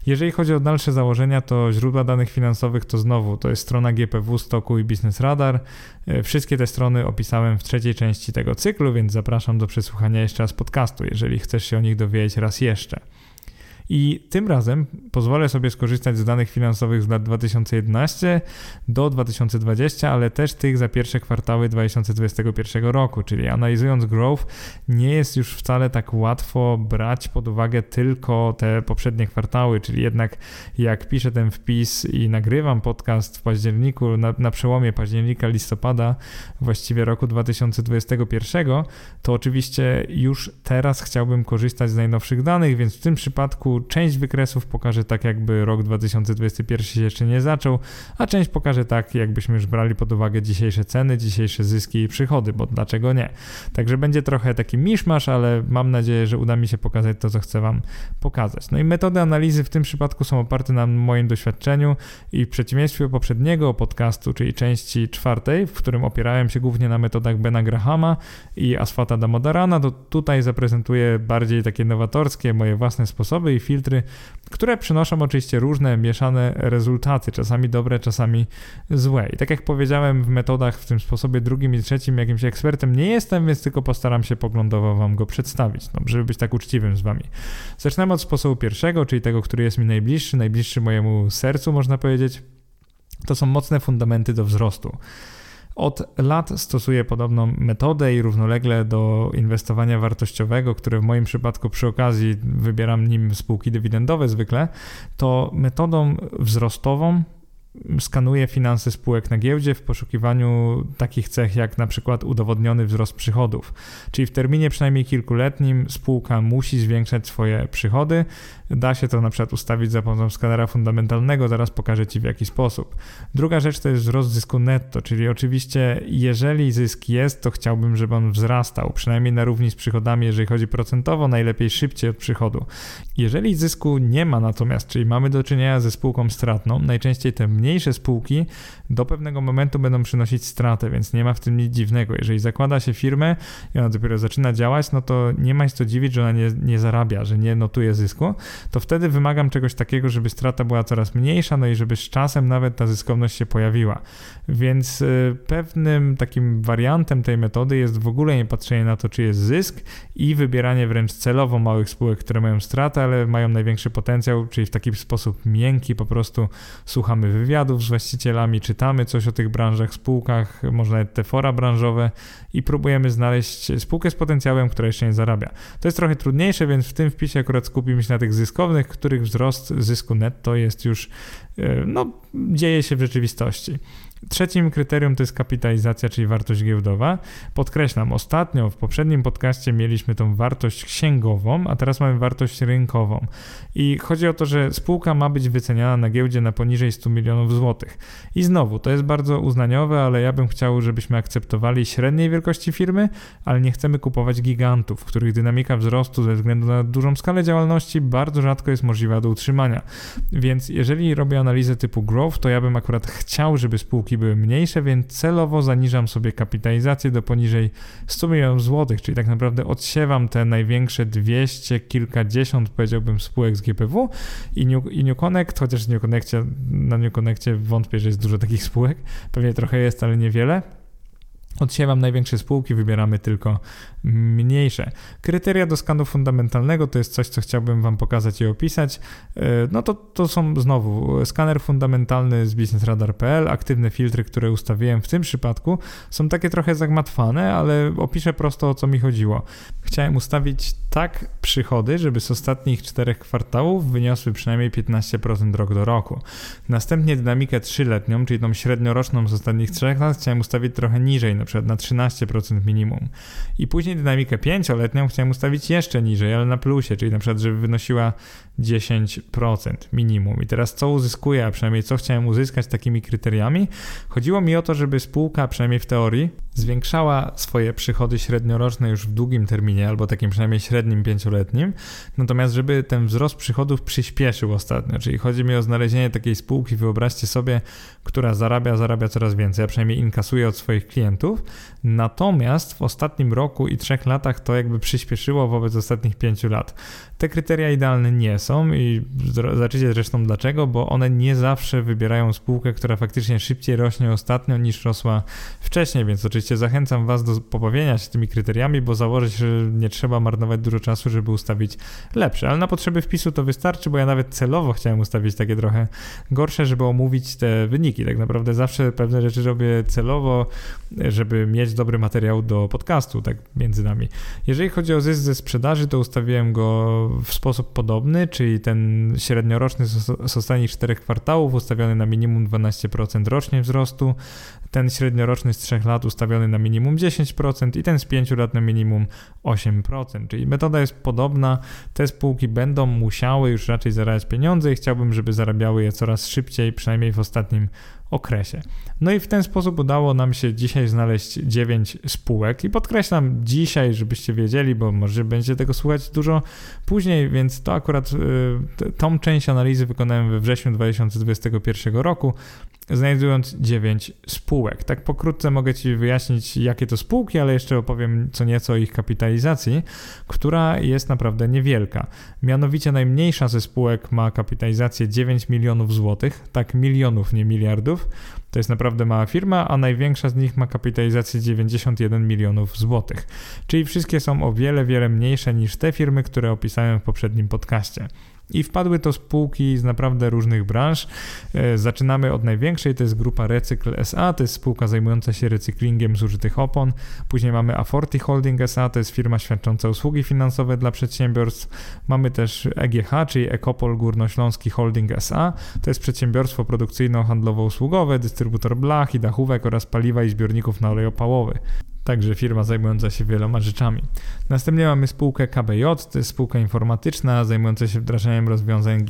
Jeżeli chodzi o dalsze założenia, to źródła danych finansowych to znowu to jest strona GPW, Stoku i Business Radar. E, wszystkie te strony opisałem w trzeciej części tego cyklu, więc zapraszam do przesłuchania jeszcze raz podcastu, jeżeli chcesz się o nich dowiedzieć raz jeszcze. I tym razem pozwolę sobie skorzystać z danych finansowych z lat 2011 do 2020, ale też tych za pierwsze kwartały 2021 roku, czyli analizując growth, nie jest już wcale tak łatwo brać pod uwagę tylko te poprzednie kwartały, czyli jednak jak piszę ten wpis i nagrywam podcast w październiku, na, na przełomie października, listopada, właściwie roku 2021, to oczywiście już teraz chciałbym korzystać z najnowszych danych, więc w tym przypadku część wykresów pokaże tak, jakby rok 2021 się jeszcze nie zaczął, a część pokaże tak, jakbyśmy już brali pod uwagę dzisiejsze ceny, dzisiejsze zyski i przychody, bo dlaczego nie? Także będzie trochę taki miszmasz, ale mam nadzieję, że uda mi się pokazać to, co chcę Wam pokazać. No i metody analizy w tym przypadku są oparte na moim doświadczeniu i w przeciwieństwie poprzedniego podcastu, czyli części czwartej, w którym opierałem się głównie na metodach Bena Grahama i Asfata Damodarana, to tutaj zaprezentuję bardziej takie nowatorskie, moje własne sposoby i filtry, które przynoszą oczywiście różne mieszane rezultaty, czasami dobre, czasami złe. I tak jak powiedziałem w metodach w tym sposobie drugim i trzecim jakimś ekspertem nie jestem, więc tylko postaram się poglądowo wam go przedstawić, no, żeby być tak uczciwym z wami. Zaczynamy od sposobu pierwszego, czyli tego, który jest mi najbliższy, najbliższy mojemu sercu, można powiedzieć. To są mocne fundamenty do wzrostu. Od lat stosuję podobną metodę i równolegle do inwestowania wartościowego, które w moim przypadku przy okazji wybieram nim spółki dywidendowe zwykle, to metodą wzrostową skanuje finanse spółek na giełdzie w poszukiwaniu takich cech jak na przykład udowodniony wzrost przychodów. Czyli w terminie przynajmniej kilkuletnim spółka musi zwiększać swoje przychody. Da się to na przykład ustawić za pomocą skanera fundamentalnego, zaraz pokażę Ci w jaki sposób. Druga rzecz to jest wzrost zysku netto, czyli oczywiście jeżeli zysk jest, to chciałbym, żeby on wzrastał, przynajmniej na równi z przychodami, jeżeli chodzi procentowo, najlepiej szybciej od przychodu. Jeżeli zysku nie ma natomiast, czyli mamy do czynienia ze spółką stratną, najczęściej te mniejsze spółki do pewnego momentu będą przynosić stratę, więc nie ma w tym nic dziwnego. Jeżeli zakłada się firmę i ona dopiero zaczyna działać, no to nie ma się co dziwić, że ona nie, nie zarabia, że nie notuje zysku, to wtedy wymagam czegoś takiego, żeby strata była coraz mniejsza, no i żeby z czasem nawet ta zyskowność się pojawiła. Więc y, pewnym takim wariantem tej metody jest w ogóle nie patrzenie na to, czy jest zysk i wybieranie wręcz celowo małych spółek, które mają stratę, ale mają największy potencjał, czyli w taki sposób miękki po prostu słuchamy wywiadów z właścicielami, czytamy coś o tych branżach, spółkach, może nawet te fora branżowe i próbujemy znaleźć spółkę z potencjałem, która jeszcze nie zarabia. To jest trochę trudniejsze, więc w tym wpisie akurat skupimy się na tych zyskownych, których wzrost zysku netto jest już, e, no, dzieje się w rzeczywistości. Trzecim kryterium to jest kapitalizacja, czyli wartość giełdowa. Podkreślam, ostatnio w poprzednim podcaście mieliśmy tą wartość księgową, a teraz mamy wartość rynkową. I chodzi o to, że spółka ma być wyceniana na giełdzie na poniżej 100 milionów złotych. I znowu, to jest bardzo uznaniowe, ale ja bym chciał, żebyśmy akceptowali średniej wielkości firmy, ale nie chcemy kupować gigantów, których dynamika wzrostu ze względu na dużą skalę działalności bardzo rzadko jest możliwa do utrzymania. Więc jeżeli robię analizę typu growth, to ja bym akurat chciał, żeby spółki spółki były mniejsze, więc celowo zaniżam sobie kapitalizację do poniżej 100 milionów złotych, czyli tak naprawdę odsiewam te największe 200, kilkadziesiąt powiedziałbym spółek z GPW i New, i New Connect, chociaż New Connectie, na New Connectie wątpię, że jest dużo takich spółek, pewnie trochę jest, ale niewiele. Odsiewam największe spółki, wybieramy tylko mniejsze. Kryteria do skanu fundamentalnego to jest coś, co chciałbym Wam pokazać i opisać. E, no to, to są znowu skaner fundamentalny z businessradar.pl, aktywne filtry, które ustawiłem w tym przypadku są takie trochę zagmatwane, ale opiszę prosto o co mi chodziło. Chciałem ustawić tak przychody, żeby z ostatnich czterech kwartałów wyniosły przynajmniej 15% rok do roku. Następnie dynamikę trzyletnią, czyli tą średnioroczną z ostatnich trzech lat chciałem ustawić trochę niżej, przykład na 13% minimum. I później dynamikę pięcioletnią chciałem ustawić jeszcze niżej, ale na plusie, czyli na przykład, żeby wynosiła 10% minimum. I teraz co uzyskuję, a przynajmniej co chciałem uzyskać takimi kryteriami? Chodziło mi o to, żeby spółka, przynajmniej w teorii, zwiększała swoje przychody średnioroczne już w długim terminie, albo takim przynajmniej średnim pięcioletnim, natomiast żeby ten wzrost przychodów przyspieszył ostatnio, czyli chodzi mi o znalezienie takiej spółki, wyobraźcie sobie, która zarabia, zarabia coraz więcej, a przynajmniej inkasuje od swoich klientów, natomiast w ostatnim roku i trzech latach to jakby przyspieszyło wobec ostatnich pięciu lat. Te kryteria idealne nie są i zobaczycie zresztą dlaczego, bo one nie zawsze wybierają spółkę, która faktycznie szybciej rośnie ostatnio niż rosła wcześniej, więc oczywiście zachęcam Was do pobawienia się tymi kryteriami, bo założę się, że nie trzeba marnować dużo czasu, żeby ustawić lepsze, ale na potrzeby wpisu to wystarczy, bo ja nawet celowo chciałem ustawić takie trochę gorsze, żeby omówić te wyniki. Tak naprawdę zawsze pewne rzeczy robię celowo, żeby mieć dobry materiał do podcastu, tak między nami. Jeżeli chodzi o zysk ze sprzedaży, to ustawiłem go w sposób podobny, czyli ten średnioroczny z ostatnich czterech kwartałów ustawiony na minimum 12% rocznie wzrostu, ten średnioroczny z 3 lat ustawiony na minimum 10% i ten z 5 lat na minimum 8%. Czyli metoda jest podobna. Te spółki będą musiały już raczej zarabiać pieniądze i chciałbym, żeby zarabiały je coraz szybciej, przynajmniej w ostatnim okresie. No i w ten sposób udało nam się dzisiaj znaleźć 9 spółek i podkreślam dzisiaj, żebyście wiedzieli, bo może będzie tego słuchać dużo później, więc to akurat y, tą część analizy wykonałem we wrześniu 2021 roku, znajdując 9 spółek. Tak pokrótce mogę Ci wyjaśnić, jakie to spółki, ale jeszcze opowiem co nieco o ich kapitalizacji, która jest naprawdę niewielka. Mianowicie najmniejsza ze spółek ma kapitalizację 9 milionów złotych, tak milionów, nie miliardów. To jest naprawdę mała firma, a największa z nich ma kapitalizację 91 milionów złotych. Czyli wszystkie są o wiele, wiele mniejsze niż te firmy, które opisałem w poprzednim podcaście. I wpadły to spółki z naprawdę różnych branż. E, zaczynamy od największej, to jest grupa Recykl SA, to jest spółka zajmująca się recyklingiem zużytych opon. Później mamy Aforti Holding SA, to jest firma świadcząca usługi finansowe dla przedsiębiorstw. Mamy też EGH, czyli Ekopol Górnośląski Holding SA, to jest przedsiębiorstwo produkcyjno-handlowo-usługowe, dystrybutor blach i dachówek oraz paliwa i zbiorników na olej opałowy także firma zajmująca się wieloma rzeczami. Następnie mamy spółkę KBJ, to jest spółka informatyczna zajmująca się wdrażaniem rozwiązań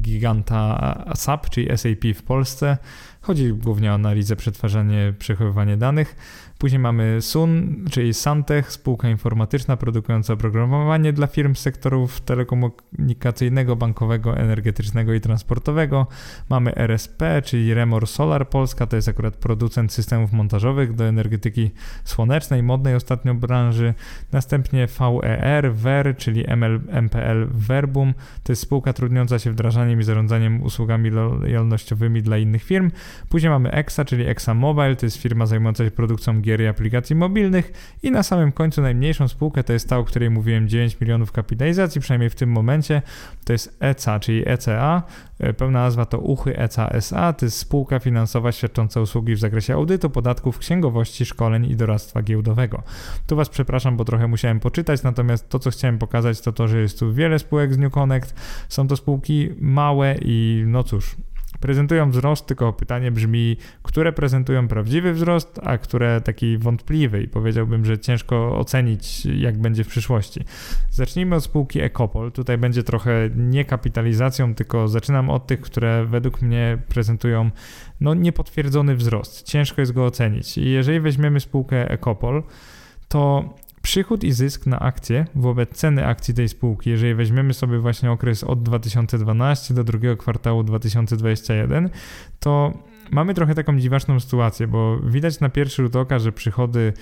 giganta SAP, czyli SAP w Polsce. Chodzi głównie o analizę, przetwarzanie, przechowywanie danych. Później mamy Sun, czyli Santech, spółka informatyczna produkująca oprogramowanie dla firm z sektorów telekomunikacyjnego, bankowego, energetycznego i transportowego. Mamy RSP, czyli Remor Solar Polska, to jest akurat producent systemów montażowych do energetyki słonecznej, modnej ostatnio branży. Następnie VER, VER, czyli ML, MPL Verbum, to jest spółka trudniąca się wdrażaniem i zarządzaniem usługami lojalnościowymi dla innych firm. Później mamy EXA, czyli EXA Mobile, to jest firma zajmująca się produkcją gier i aplikacji mobilnych. I na samym końcu najmniejszą spółkę to jest ta, o której mówiłem 9 milionów kapitalizacji, przynajmniej w tym momencie, to jest ECA, czyli ECA, e, pełna nazwa to Uchy ECA SA, to jest spółka finansowa świadcząca usługi w zakresie audytu, podatków, księgowości, szkoleń i doradztwa giełdowego. Tu Was przepraszam, bo trochę musiałem poczytać, natomiast to, co chciałem pokazać, to to, że jest tu wiele spółek z New Connect, są to spółki małe i no cóż, prezentują wzrost, tylko pytanie brzmi, które prezentują prawdziwy wzrost, a które taki wątpliwy i powiedziałbym, że ciężko ocenić, jak będzie w przyszłości. Zacznijmy od spółki Ecopol. Tutaj będzie trochę nie kapitalizacją, tylko zaczynam od tych, które według mnie prezentują no, niepotwierdzony wzrost. Ciężko jest go ocenić. I jeżeli weźmiemy spółkę Ecopol, to Przychód i zysk na akcję wobec ceny akcji tej spółki, jeżeli weźmiemy sobie właśnie okres od 2012 do drugiego kwartału 2021, to mamy trochę taką dziwaczną sytuację, bo widać na pierwszy rzut oka, że przychody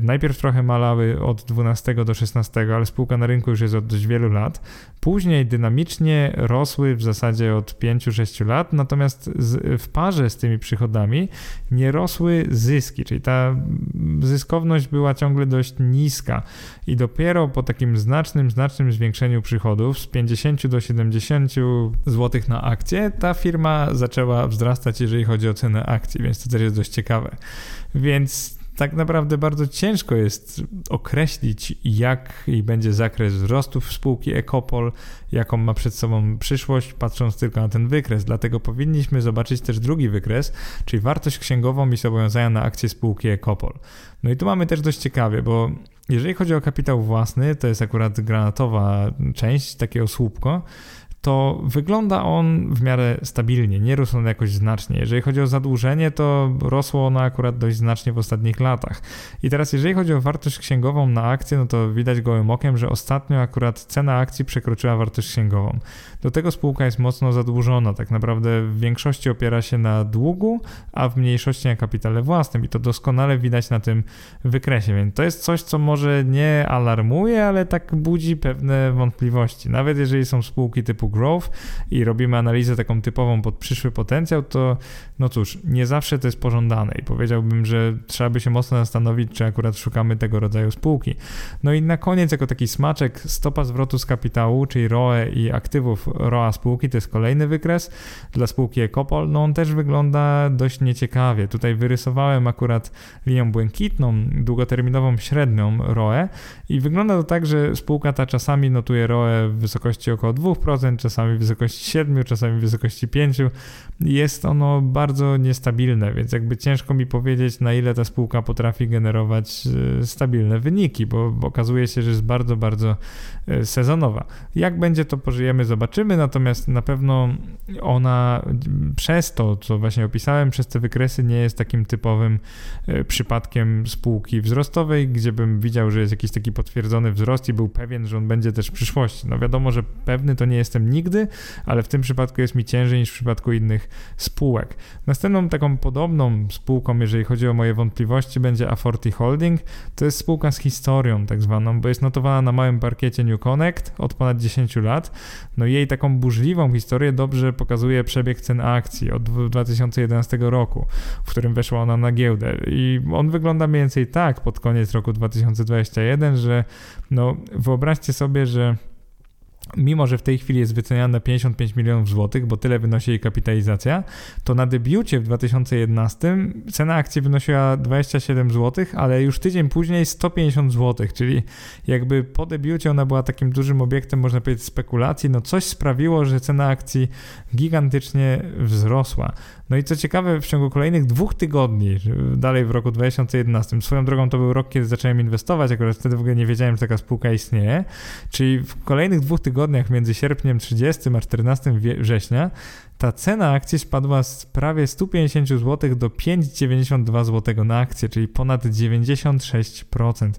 najpierw trochę malały od 12 do 16, ale spółka na rynku już jest od dość wielu lat. Później dynamicznie rosły w zasadzie od 5-6 lat, natomiast w parze z tymi przychodami nie rosły zyski, czyli ta zyskowność była ciągle dość niska i dopiero po takim znacznym, znacznym zwiększeniu przychodów z 50 do 70 zł na akcję ta firma zaczęła wzrastać, jeżeli chodzi o cenę akcji, więc to też jest dość ciekawe. Więc tak naprawdę bardzo ciężko jest określić, jaki będzie zakres wzrostów spółki Ecopol, jaką ma przed sobą przyszłość, patrząc tylko na ten wykres. Dlatego powinniśmy zobaczyć też drugi wykres, czyli wartość księgową i zobowiązania na akcje spółki Ecopol. No i tu mamy też dość ciekawie, bo jeżeli chodzi o kapitał własny, to jest akurat granatowa część, takie osłupko, to wygląda on w miarę stabilnie, nie rósł on jakoś znacznie. Jeżeli chodzi o zadłużenie, to rosło ono akurat dość znacznie w ostatnich latach. I teraz, jeżeli chodzi o wartość księgową na akcję, no to widać gołym okiem, że ostatnio akurat cena akcji przekroczyła wartość księgową. Do tego spółka jest mocno zadłużona, tak naprawdę w większości opiera się na długu, a w mniejszości na kapitale własnym i to doskonale widać na tym wykresie, więc to jest coś, co może nie alarmuje, ale tak budzi pewne wątpliwości. Nawet jeżeli są spółki typu growth i robimy analizę taką typową pod przyszły potencjał, to no cóż, nie zawsze to jest pożądane i powiedziałbym, że trzeba by się mocno zastanowić, czy akurat szukamy tego rodzaju spółki. No i na koniec, jako taki smaczek, stopa zwrotu z kapitału, czyli ROE i aktywów ROA spółki, to jest kolejny wykres. Dla spółki Ecopol, no on też wygląda dość nieciekawie. Tutaj wyrysowałem akurat linią błękitną, długoterminową średnią ROE i wygląda to tak, że spółka ta czasami notuje ROE w wysokości około 2%, czasami w wysokości 7%, czasami w wysokości 5%. Jest ono bardzo niestabilne, więc jakby ciężko mi powiedzieć, na ile ta spółka potrafi generować e, stabilne wyniki, bo okazuje się, że jest bardzo, bardzo e, sezonowa. Jak będzie, to pożyjemy, zobaczymy, natomiast na pewno ona przez to, co właśnie opisałem, przez te wykresy nie jest takim typowym e, przypadkiem spółki wzrostowej, gdzie bym widział, że jest jakiś taki potwierdzony wzrost i był pewien, że on będzie też w przyszłości. No wiadomo, że pewny to nie jestem nigdy, ale w tym przypadku jest mi ciężej niż w przypadku innych spółek. Następną taką podobną spółką, jeżeli chodzi o moje wątpliwości, będzie Aforti Holding. To jest spółka z historią tak zwaną, bo jest notowana na małym parkiecie New Connect od ponad 10 lat. No jej taką burzliwą historię dobrze pokazuje przebieg cen akcji od 2011 roku, w którym weszła ona na giełdę. I on wygląda mniej więcej tak pod koniec roku 2021, że no wyobraźcie sobie, że mimo że w tej chwili jest wyceniana na 55 milionów złotych, bo tyle wynosi jej kapitalizacja, to na debiucie w 2011 cena akcji wynosiła 27 zł, ale już tydzień później 150 zł, czyli jakby po debiucie ona była takim dużym obiektem, można powiedzieć, spekulacji, no coś sprawiło, że cena akcji gigantycznie wzrosła. No i co ciekawe, w ciągu kolejnych dwóch tygodni, dalej w roku 2011, swoją drogą to był rok, kiedy zacząłem inwestować, akurat wtedy w ogóle nie wiedziałem, że taka spółka istnieje, czyli w kolejnych dwóch tygodniach między sierpniem 30 a 14 września ta cena akcji spadła z prawie 150 zł do 5,92 zł na akcję, czyli ponad 96%.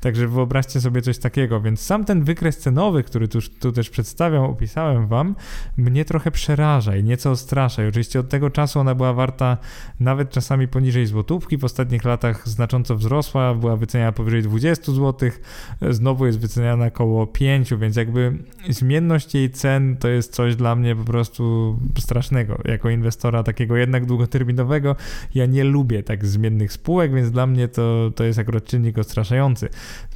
Także wyobraźcie sobie coś takiego, więc sam ten wykres cenowy, który tu, tu też przedstawiam, opisałem Wam, mnie trochę przeraża i nieco odstrasza. I oczywiście od tego czasu ona była warta nawet czasami poniżej złotówki, w ostatnich latach znacząco wzrosła, była wyceniana powyżej 20 zł, znowu jest wyceniana około 5, więc jakby zmienność jej cen to jest coś dla mnie po prostu strasznego. Jako inwestora takiego jednak długoterminowego, ja nie lubię tak zmiennych spółek, więc dla mnie to, to jest akurat czynnik odstraszający.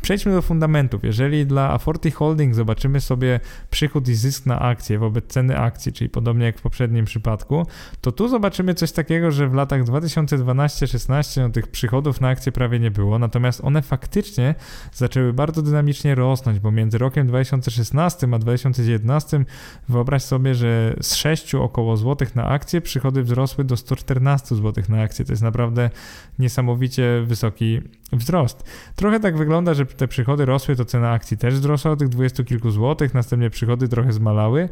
Przejdźmy do fundamentów. Jeżeli dla Aforti Holding zobaczymy sobie przychód i zysk na akcję wobec ceny akcji, czyli podobnie jak w poprzednim przypadku, to tu zobaczymy coś takiego, że w latach 2012-16 no, tych przychodów na akcję prawie nie było, natomiast one faktycznie zaczęły bardzo dynamicznie rosnąć, bo między rokiem 2016 a 2019 wyobraź sobie, że z 6 około złotych na akcję przychody wzrosły do 114 zł na akcję. To jest naprawdę niesamowicie wysoki wzrost. Trochę tak wygląda, że te przychody rosły, to cena akcji też wzrosła do tych 20 kilku złotych, następnie przychody trochę zmalały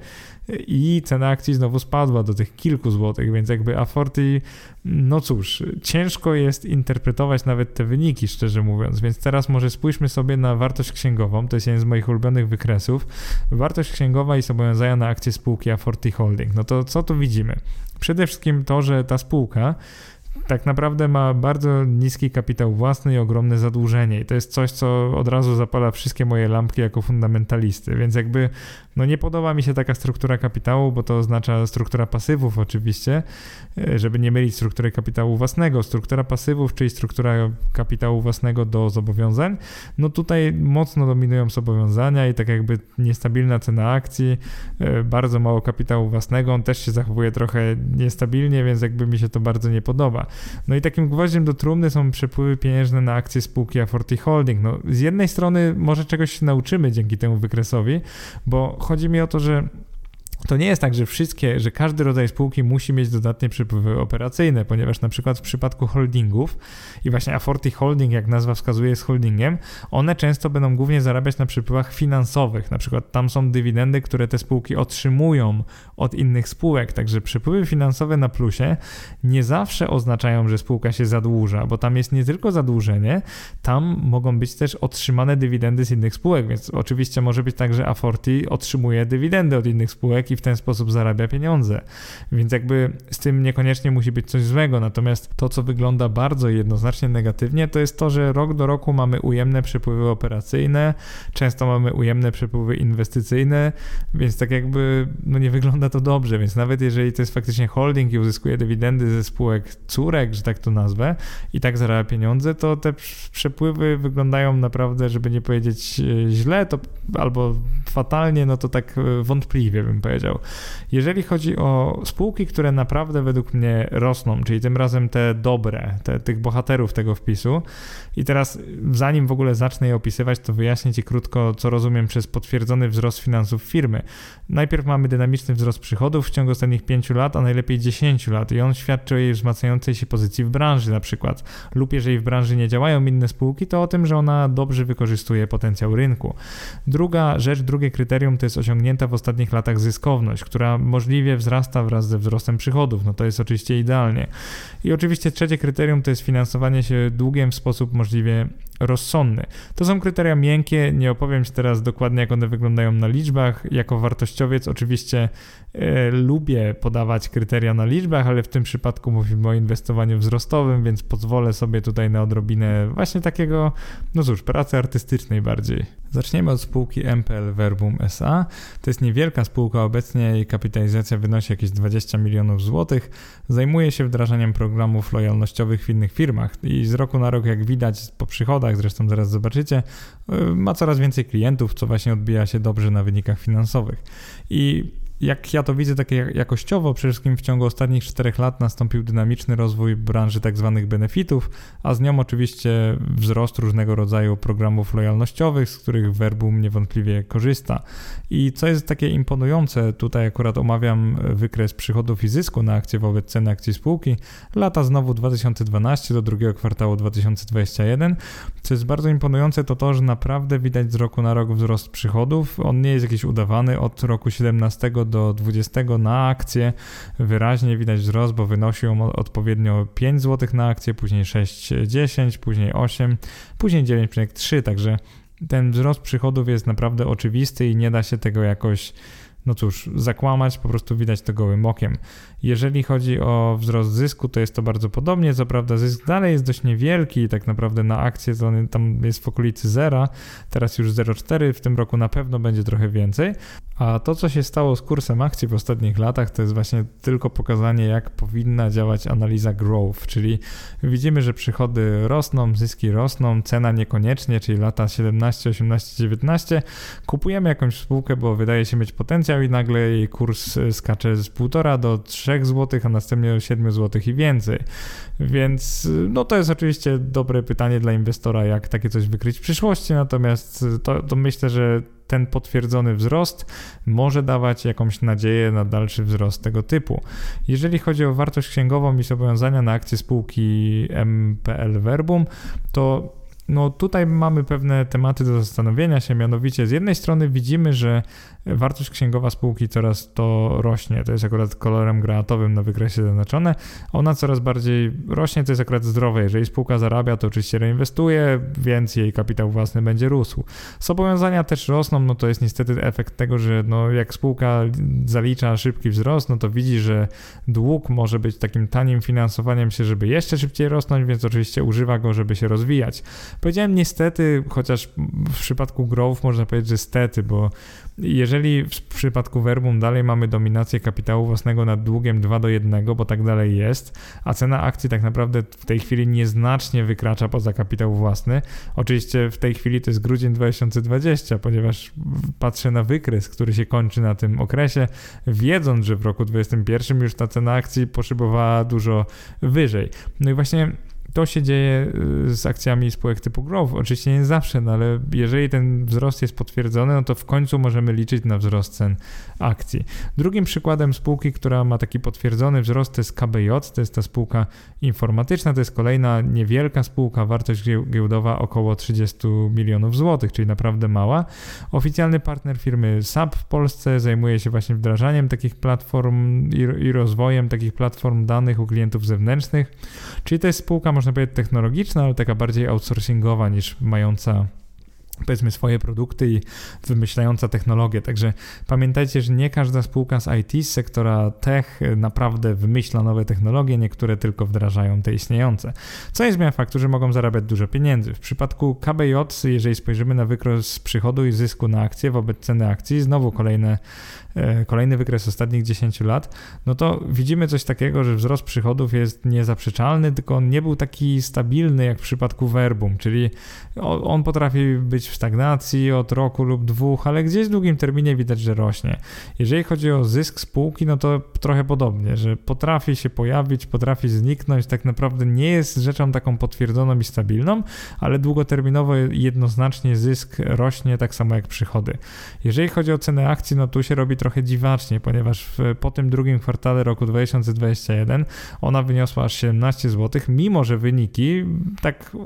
i cena akcji znowu spadła do tych kilku złotych, więc jakby Aforti, no cóż, ciężko jest interpretować nawet te wyniki, szczerze mówiąc, więc teraz może spójrzmy sobie na wartość księgową, to jest jeden z moich ulubionych wykresów. Wartość księgowa i zobowiązania na akcje spółki Aforti Holding. No to co tu widzimy? Przede wszystkim to, że ta spółka tak naprawdę ma bardzo niski kapitał własny i ogromne zadłużenie. I to jest coś, co od razu zapala wszystkie moje lampki jako fundamentalisty. Więc jakby no nie podoba mi się taka struktura kapitału, bo to oznacza struktura pasywów oczywiście, e, żeby nie mylić struktury kapitału własnego. Struktura pasywów, czyli struktura kapitału własnego do zobowiązań, no tutaj mocno dominują zobowiązania i tak jakby niestabilna cena akcji, e, bardzo mało kapitału własnego, on też się zachowuje trochę niestabilnie, więc jakby mi się to bardzo nie podoba. No i takim gwoździem do trumny są przepływy pieniężne na akcje spółki Aforti Holding. No z jednej strony może czegoś się nauczymy dzięki temu wykresowi, bo chodzi mi o to, że to nie jest tak, że wszystkie, że każdy rodzaj spółki musi mieć dodatnie przepływy operacyjne, ponieważ na przykład w przypadku holdingów i właśnie Aforti Holding, jak nazwa wskazuje, jest holdingiem, one często będą głównie zarabiać na przepływach finansowych. Na przykład tam są dywidendy, które te spółki otrzymują od innych spółek, także przepływy finansowe na plusie nie zawsze oznaczają, że spółka się zadłuża, bo tam jest nie tylko zadłużenie, tam mogą być też otrzymane dywidendy z innych spółek, więc oczywiście może być tak, że Aforti otrzymuje dywidendy od innych spółek i w ten sposób zarabia pieniądze. Więc jakby z tym niekoniecznie musi być coś złego. Natomiast to, co wygląda bardzo jednoznacznie negatywnie, to jest to, że rok do roku mamy ujemne przepływy operacyjne, często mamy ujemne przepływy inwestycyjne, więc tak jakby no nie wygląda to dobrze. Więc nawet jeżeli to jest faktycznie holding i uzyskuje dywidendy ze spółek córek, że tak to nazwę, i tak zarabia pieniądze, to te przepływy wyglądają naprawdę, żeby nie powiedzieć e, źle, to albo fatalnie, no to tak e, wątpliwie bym powiedział. Jeżeli chodzi o spółki, które naprawdę według mnie rosną, czyli tym razem te dobre, te, tych bohaterów tego wpisu, i teraz zanim w ogóle zacznę je opisywać, to wyjaśnię Ci krótko, co rozumiem przez potwierdzony wzrost finansów firmy. Najpierw mamy dynamiczny wzrost przychodów w ciągu ostatnich 5 lat, a najlepiej 10 lat i on świadczy o jej wzmacniającej się pozycji w branży na przykład, lub jeżeli w branży nie działają inne spółki, to o tym, że ona dobrze wykorzystuje potencjał rynku. Druga rzecz, drugie kryterium to jest osiągnięta w ostatnich latach zyskowność, która możliwie wzrasta wraz ze wzrostem przychodów. No to jest oczywiście idealnie. I oczywiście trzecie kryterium to jest finansowanie się długiem w sposób możliwie rozsądny. To są kryteria miękkie, nie opowiem Ci teraz dokładnie, jak one wyglądają na liczbach. Jako wartościowiec oczywiście e, lubię podawać kryteria na liczbach, ale w tym przypadku mówimy o inwestowaniu wzrostowym, więc pozwolę sobie tutaj na odrobinę właśnie takiego, no cóż, pracy artystycznej bardziej. Zaczniemy od spółki MPL Verbum SA. To jest niewielka spółka, obecnie jej kapitalizacja wynosi jakieś 20 milionów złotych. Zajmuje się wdrażaniem programów lojalnościowych w innych firmach i z roku na rok, jak widać po przychodach, zresztą zaraz zobaczycie, y, ma coraz więcej klientów, co właśnie odbija się dobrze na wynikach finansowych. I jak ja to widzę takie jakościowo, przede wszystkim w ciągu ostatnich czterech lat nastąpił dynamiczny rozwój branży tzw. Tak benefitów, a z nią oczywiście wzrost różnego rodzaju programów lojalnościowych, z których Verbum niewątpliwie korzysta. I co jest takie imponujące, tutaj akurat omawiam wykres przychodów i zysku na akcje wobec ceny akcji spółki, lata znowu 2012 do drugiego kwartału 2021. Co jest bardzo imponujące, to to, że naprawdę widać z roku na rok wzrost przychodów. On nie jest jakiś udawany od roku 17 do 20 na akcję. Wyraźnie widać wzrost, bo wynosił odpowiednio 5 zł na akcję, później 6,10, później 8, później 9,3, także ten wzrost przychodów jest naprawdę oczywisty i nie da się tego jakoś no cóż, zakłamać, po prostu widać to gołym okiem. Jeżeli chodzi o wzrost zysku, to jest to bardzo podobnie. Co prawda, zysk dalej jest dość niewielki, tak naprawdę na akcję to on tam jest w okolicy zera, teraz już 0,4, w tym roku na pewno będzie trochę więcej. A to, co się stało z kursem akcji w ostatnich latach, to jest właśnie tylko pokazanie, jak powinna działać analiza growth, czyli widzimy, że przychody rosną, zyski rosną, cena niekoniecznie, czyli lata 17, 18, 19. Kupujemy jakąś spółkę, bo wydaje się mieć potencjał i nagle jej kurs skacze z 1,5 do 3 3 zł, a następnie 7 zł i więcej. Więc no to jest oczywiście dobre pytanie dla inwestora, jak takie coś wykryć w przyszłości, natomiast to, to myślę, że ten potwierdzony wzrost może dawać jakąś nadzieję na dalszy wzrost tego typu. Jeżeli chodzi o wartość księgową i zobowiązania na akcje spółki MPL Verbum, to no tutaj mamy pewne tematy do zastanowienia się, mianowicie z jednej strony widzimy, że wartość księgowa spółki coraz to rośnie, to jest akurat kolorem granatowym na wykresie zaznaczone, ona coraz bardziej rośnie, to jest akurat zdrowe, jeżeli spółka zarabia, to oczywiście reinwestuje, więc jej kapitał własny będzie rósł. Zobowiązania też rosną, no to jest niestety efekt tego, że no jak spółka zalicza szybki wzrost, no to widzi, że dług może być takim tanim finansowaniem się, żeby jeszcze szybciej rosnąć, więc oczywiście używa go, żeby się rozwijać. Powiedziałem niestety, chociaż w przypadku growth można powiedzieć, że stety, bo jeżeli w przypadku Verbum dalej mamy dominację kapitału własnego nad długiem 2 do 1, bo tak dalej jest, a cena akcji tak naprawdę w tej chwili nieznacznie wykracza poza kapitał własny. Oczywiście w tej chwili to jest grudzień 2020, ponieważ patrzę na wykres, który się kończy na tym okresie, wiedząc, że w roku 2021 już ta cena akcji poszybowała dużo wyżej. No i właśnie to się dzieje y, z akcjami spółek typu growth. Oczywiście nie zawsze, no ale jeżeli ten wzrost jest potwierdzony, no to w końcu możemy liczyć na wzrost cen akcji. Drugim przykładem spółki, która ma taki potwierdzony wzrost, to jest KBJ, to jest ta spółka informatyczna, to jest kolejna niewielka spółka, wartość giełdowa około 30 milionów złotych, czyli naprawdę mała. Oficjalny partner firmy SAP w Polsce zajmuje się właśnie wdrażaniem takich platform i, i rozwojem takich platform danych u klientów zewnętrznych, czyli to jest spółka, można powiedzieć, technologiczna, ale taka bardziej outsourcingowa niż mająca powiedzmy swoje produkty i wymyślająca technologię. Także pamiętajcie, że nie każda spółka z IT, z sektora tech naprawdę wymyśla nowe technologie, niektóre tylko wdrażają te istniejące. Co nie zmienia faktu, że mogą zarabiać dużo pieniędzy. W przypadku KBJ, jeżeli spojrzymy na wykres przychodu i zysku na akcję wobec ceny akcji, znowu kolejne kolejny wykres ostatnich 10 lat, no to widzimy coś takiego, że wzrost przychodów jest niezaprzeczalny, tylko on nie był taki stabilny jak w przypadku Verbum, czyli on potrafi być w stagnacji od roku lub dwóch, ale gdzieś w długim terminie widać, że rośnie. Jeżeli chodzi o zysk spółki, no to trochę podobnie, że potrafi się pojawić, potrafi zniknąć, tak naprawdę nie jest rzeczą taką potwierdzoną i stabilną, ale długoterminowo jednoznacznie zysk rośnie tak samo jak przychody. Jeżeli chodzi o cenę akcji, no tu się robi trochę dziwacznie, ponieważ w, po tym drugim kwartale roku 2021 ona wyniosła aż 17 zł, mimo że wyniki, tak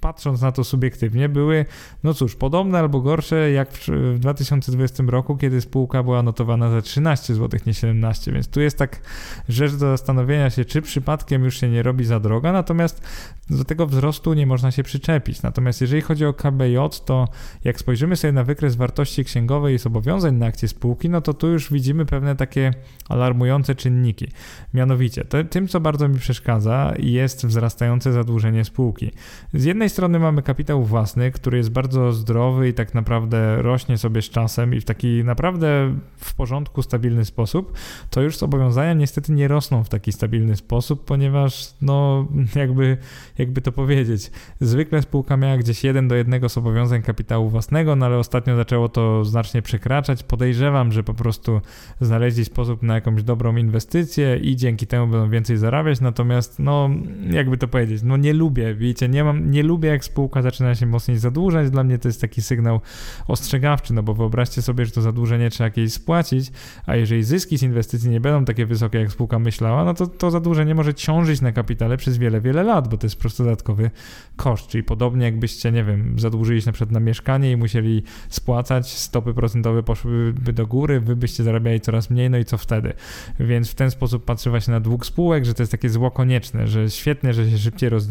patrząc na to subiektywnie, były, no cóż, podobne albo gorsze jak w, w 2020 roku, kiedy spółka była notowana za 13 zł, nie 17, więc tu jest tak rzecz do zastanowienia się, czy przypadkiem już się nie robi za droga, natomiast do tego wzrostu nie można się przyczepić. Natomiast jeżeli chodzi o KBJ, to jak spojrzymy sobie na wykres wartości księgowej i zobowiązań na akcje spółki, no to to tu już widzimy pewne takie alarmujące czynniki. Mianowicie, to, tym, co bardzo mi przeszkadza, jest wzrastające zadłużenie spółki. Z jednej strony mamy kapitał własny, który jest bardzo zdrowy i tak naprawdę rośnie sobie z czasem i w taki naprawdę w porządku, stabilny sposób, to już zobowiązania niestety nie rosną w taki stabilny sposób, ponieważ, no, jakby, jakby to powiedzieć, zwykle spółka miała gdzieś jeden do jednego zobowiązań kapitału własnego, no ale ostatnio zaczęło to znacznie przekraczać. Podejrzewam, że po prostu znaleźli sposób na jakąś dobrą inwestycję i dzięki temu będą więcej zarabiać, natomiast no jakby to powiedzieć, no nie lubię, wiecie, nie mam, nie lubię jak spółka zaczyna się mocniej zadłużać, dla mnie to jest taki sygnał ostrzegawczy, no bo wyobraźcie sobie, że to zadłużenie trzeba jakieś spłacić, a jeżeli zyski z inwestycji nie będą takie wysokie, jak spółka myślała, no to to zadłużenie może ciążyć na kapitale przez wiele, wiele lat, bo to jest po prostu dodatkowy koszt, czyli podobnie jakbyście, nie wiem, zadłużyli się na przykład na mieszkanie i musieli spłacać, stopy procentowe poszłyby do góry, wy byście zarabiali coraz mniej, no i co wtedy? Więc w ten sposób patrzy właśnie na dług spółek, że to jest takie zło konieczne, że świetnie, że się szybciej roz,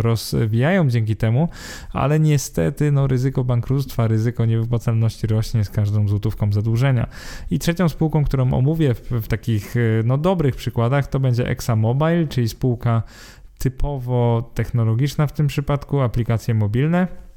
rozwijają dzięki temu, ale niestety no, ryzyko bankructwa, ryzyko niewypłacalności rośnie z każdą złotówką zadłużenia. I trzecią spółką, którą omówię w, w takich no, dobrych przykładach, to będzie ExaMobile, czyli spółka typowo technologiczna w tym przypadku, aplikacje mobilne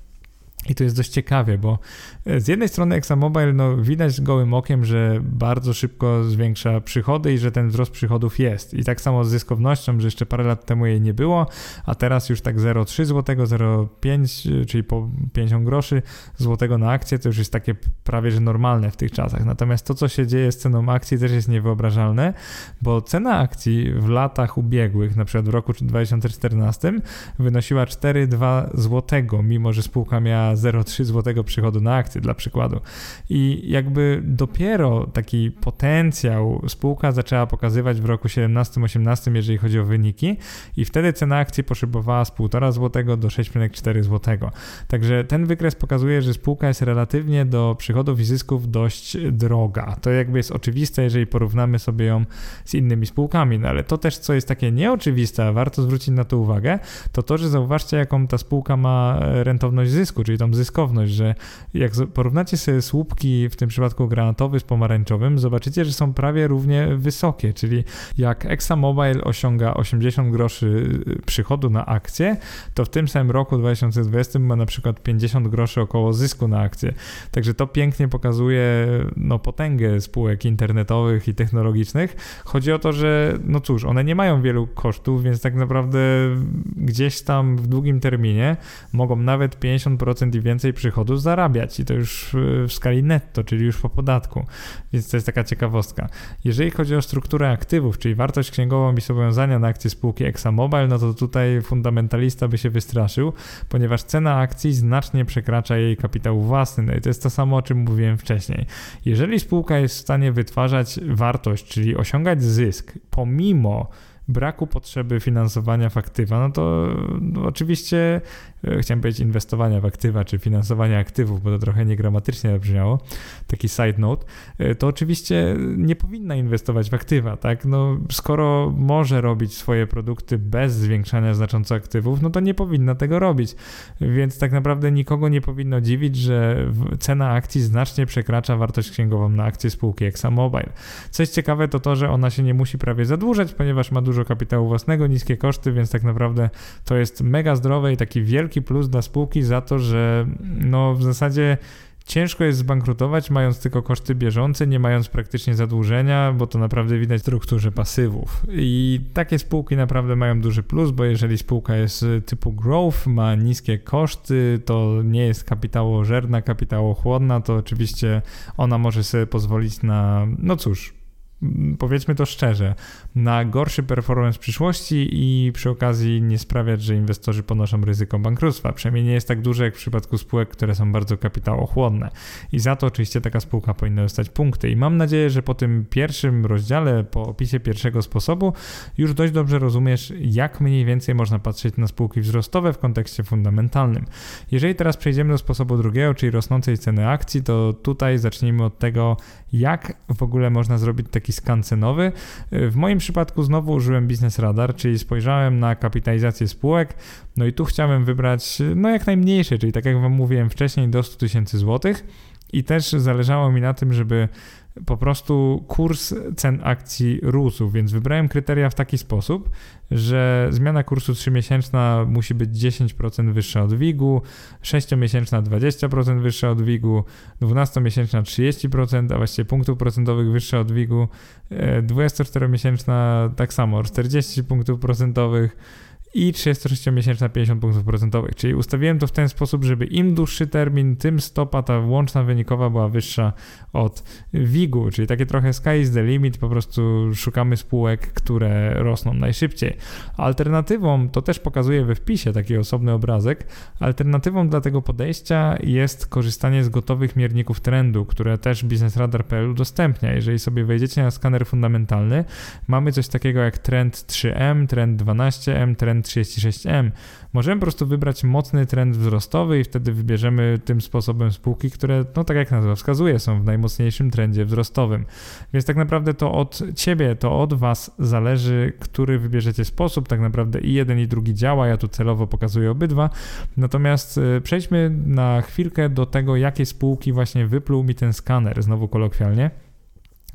i to jest dość ciekawie, bo e, z jednej strony ExaMobile no, widać gołym okiem, że bardzo szybko zwiększa przychody i że ten wzrost przychodów jest. I tak samo z zyskownością, że jeszcze parę lat temu jej nie było, a teraz już tak 0,3 zł, 0,5, czyli po 50 groszy złotego na akcję, to już jest takie prawie że normalne w tych czasach. Natomiast to, co się dzieje z ceną akcji też jest niewyobrażalne, bo cena akcji w latach ubiegłych, na przykład w roku 2014 wynosiła 4,2 złotego, mimo że spółka miała 0,3 zł przychodu na akcję, dla przykładu. I jakby dopiero taki potencjał spółka zaczęła pokazywać w roku 17-18, jeżeli chodzi o wyniki, i wtedy cena akcji poszybowała z 1,5 zł do 6,4 zł. Także ten wykres pokazuje, że spółka jest relatywnie do przychodów i zysków dość droga. To jakby jest oczywiste, jeżeli porównamy sobie ją z innymi spółkami, no ale to też, co jest takie nieoczywiste, a warto zwrócić na to uwagę, to to, że zauważcie, jaką ta spółka ma rentowność zysku, czyli tą zyskowność, że jak porównacie sobie słupki, w tym przypadku granatowy z pomarańczowym, zobaczycie, że są prawie równie wysokie, czyli jak ExaMobile osiąga 80 groszy y, przychodu na akcję, to w tym samym roku 2020 ma na przykład 50 groszy około zysku na akcję. Także to pięknie pokazuje no, potęgę spółek internetowych i technologicznych. Chodzi o to, że no cóż, one nie mają wielu kosztów, więc tak naprawdę gdzieś tam w długim terminie mogą nawet 50% i więcej przychodów zarabiać i to już w skali netto, czyli już po podatku. Więc to jest taka ciekawostka. Jeżeli chodzi o strukturę aktywów, czyli wartość księgową i zobowiązania na akcje spółki ExaMobile, no to tutaj fundamentalista by się wystraszył, ponieważ cena akcji znacznie przekracza jej kapitał własny. No i to jest to samo, o czym mówiłem wcześniej. Jeżeli spółka jest w stanie wytwarzać wartość, czyli osiągać zysk, pomimo braku potrzeby finansowania w aktywa, no to no oczywiście e, chciałem powiedzieć inwestowania w aktywa, czy finansowania aktywów, bo to trochę niegramatycznie brzmiało, taki side note, e, to oczywiście nie powinna inwestować w aktywa, tak? No, skoro może robić swoje produkty bez zwiększania znacząco aktywów, no to nie powinna tego robić. Więc tak naprawdę nikogo nie powinno dziwić, że cena akcji znacznie przekracza wartość księgową na akcję spółki ExxonMobil. Coś ciekawe to to, że ona się nie musi prawie zadłużać, ponieważ ma dużo kapitału własnego, niskie koszty, więc tak naprawdę to jest mega zdrowe i taki wielki plus dla spółki za to, że no w zasadzie Ciężko jest zbankrutować, mając tylko koszty bieżące, nie mając praktycznie zadłużenia, bo to naprawdę widać w strukturze pasywów. I takie spółki naprawdę mają duży plus, bo jeżeli spółka jest typu growth, ma niskie koszty, to nie jest kapitałożerna, kapitałochłodna, to oczywiście ona może sobie pozwolić na, no cóż, powiedzmy to szczerze, na gorszy performance w przyszłości i przy okazji nie sprawiać, że inwestorzy ponoszą ryzyko bankructwa. Przynajmniej nie jest tak duże jak w przypadku spółek, które są bardzo kapitałochłonne. I za to oczywiście taka spółka powinna dostać punkty. I mam nadzieję, że po tym pierwszym rozdziale, po opisie pierwszego sposobu, już dość dobrze rozumiesz, jak mniej więcej można patrzeć na spółki wzrostowe w kontekście fundamentalnym. Jeżeli teraz przejdziemy do sposobu drugiego, czyli rosnącej ceny akcji, to tutaj zacznijmy od tego, jak w ogóle można zrobić taki skan cenowy. W moim przypadku znowu użyłem Business Radar, czyli spojrzałem na kapitalizację spółek, no i tu chciałem wybrać no jak najmniejsze, czyli tak jak Wam mówiłem wcześniej do 100 tysięcy złotych i też zależało mi na tym, żeby po prostu kurs cen akcji rósł, więc wybrałem kryteria w taki sposób, że zmiana kursu 3-miesięczna musi być 10% wyższa od WIG-u, 6-miesięczna 20% wyższa od WIG-u, 12-miesięczna 30%, a właściwie punktów procentowych wyższa od WIG-u, 24-miesięczna tak samo, 40 punktów procentowych, i 36-miesięczna 50 punktów procentowych. Czyli ustawiłem to w ten sposób, żeby im dłuższy termin, tym stopa ta łączna wynikowa była wyższa od WIG-u, czyli takie trochę sky is the limit, po prostu szukamy spółek, które rosną najszybciej. Alternatywą, to też pokazuję we wpisie taki osobny obrazek, alternatywą dla tego podejścia jest korzystanie z gotowych mierników trendu, które też biznesradar.pl udostępnia. Jeżeli sobie wejdziecie na skaner fundamentalny, mamy coś takiego jak trend 3M, trend 12M, trend 36M. Możemy po prostu wybrać mocny trend wzrostowy i wtedy wybierzemy tym sposobem spółki, które, no tak jak nazwa wskazuje, są w najmocniejszym trendzie wzrostowym. Więc tak naprawdę to od ciebie, to od was zależy, który wybierzecie sposób. Tak naprawdę i jeden, i drugi działa. Ja tu celowo pokazuję obydwa. Natomiast y, przejdźmy na chwilkę do tego, jakie spółki właśnie wypluł mi ten skaner, znowu kolokwialnie.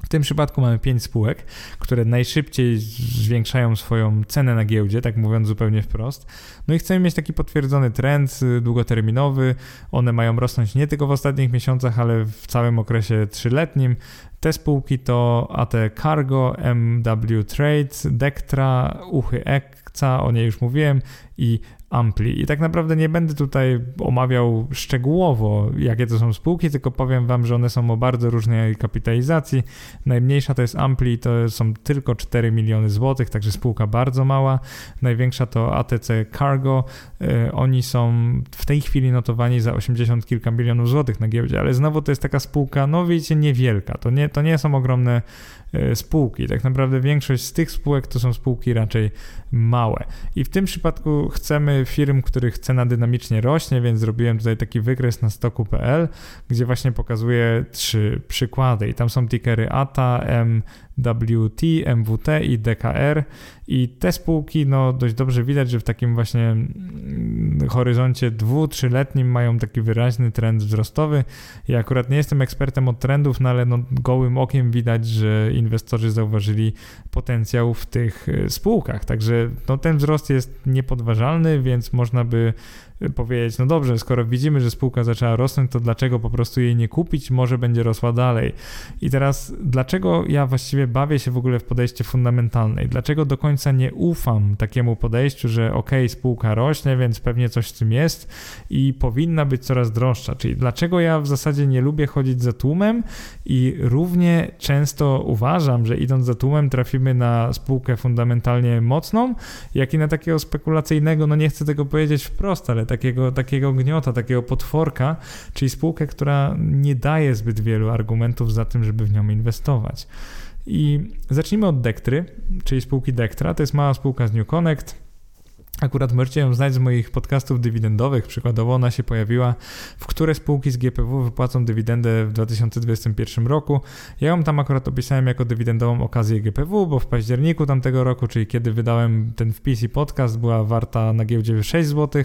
W tym przypadku mamy pięć spółek, które najszybciej zwiększają swoją cenę na giełdzie, tak mówiąc zupełnie wprost. No i chcemy mieć taki potwierdzony trend y, długoterminowy. One mają rosnąć nie tylko w ostatnich miesiącach, ale w całym okresie trzyletnim. Te spółki to AT Cargo, MW Trade, Dektra, Uchy Ekca, o niej już mówiłem, i Ampli. I tak naprawdę nie będę tutaj omawiał szczegółowo, jakie to są spółki, tylko powiem Wam, że one są o bardzo różnej kapitalizacji. Najmniejsza to jest Ampli, to są tylko 4 miliony złotych, także spółka bardzo mała. Największa to ATC Cargo. E, oni są w tej chwili notowani za 80 kilka milionów złotych na giełdzie, ale znowu to jest taka spółka, no wiecie, niewielka. To nie, to nie są ogromne spółki. Tak naprawdę większość z tych spółek to są spółki raczej małe. I w tym przypadku chcemy firm, których cena dynamicznie rośnie, więc zrobiłem tutaj taki wykres na stoku.pl, gdzie właśnie pokazuję trzy przykłady. I tam są tickery ATA, M, WT, MWT i DKR i te spółki no dość dobrze widać, że w takim właśnie mm, horyzoncie dwu, trzyletnim mają taki wyraźny trend wzrostowy. Ja akurat nie jestem ekspertem od trendów, no ale no gołym okiem widać, że inwestorzy zauważyli potencjał w tych e, spółkach, także no ten wzrost jest niepodważalny, więc można by powiedzieć, no dobrze, skoro widzimy, że spółka zaczęła rosnąć, to dlaczego po prostu jej nie kupić, może będzie rosła dalej. I teraz, dlaczego ja właściwie bawię się w ogóle w podejście fundamentalne? I dlaczego do końca nie ufam takiemu podejściu, że ok, spółka rośnie, więc pewnie coś w tym jest i powinna być coraz droższa, czyli dlaczego ja w zasadzie nie lubię chodzić za tłumem i równie często uważam, że idąc za tłumem trafimy na spółkę fundamentalnie mocną, jak i na takiego spekulacyjnego, no nie chcę tego powiedzieć wprost, ale takiego, takiego gniota, takiego potworka, czyli spółkę, która nie daje zbyt wielu argumentów za tym, żeby w nią inwestować. I zacznijmy od Dektry, czyli spółki Dektra. To jest mała spółka z New Connect Akurat możecie ją znać z moich podcastów dywidendowych. Przykładowo ona się pojawiła, w które spółki z GPW wypłacą dywidendę w 2021 roku. Ja ją tam akurat opisałem jako dywidendową okazję GPW, bo w październiku tamtego roku, czyli kiedy wydałem ten wpis i podcast, była warta na giełdzie 6 zł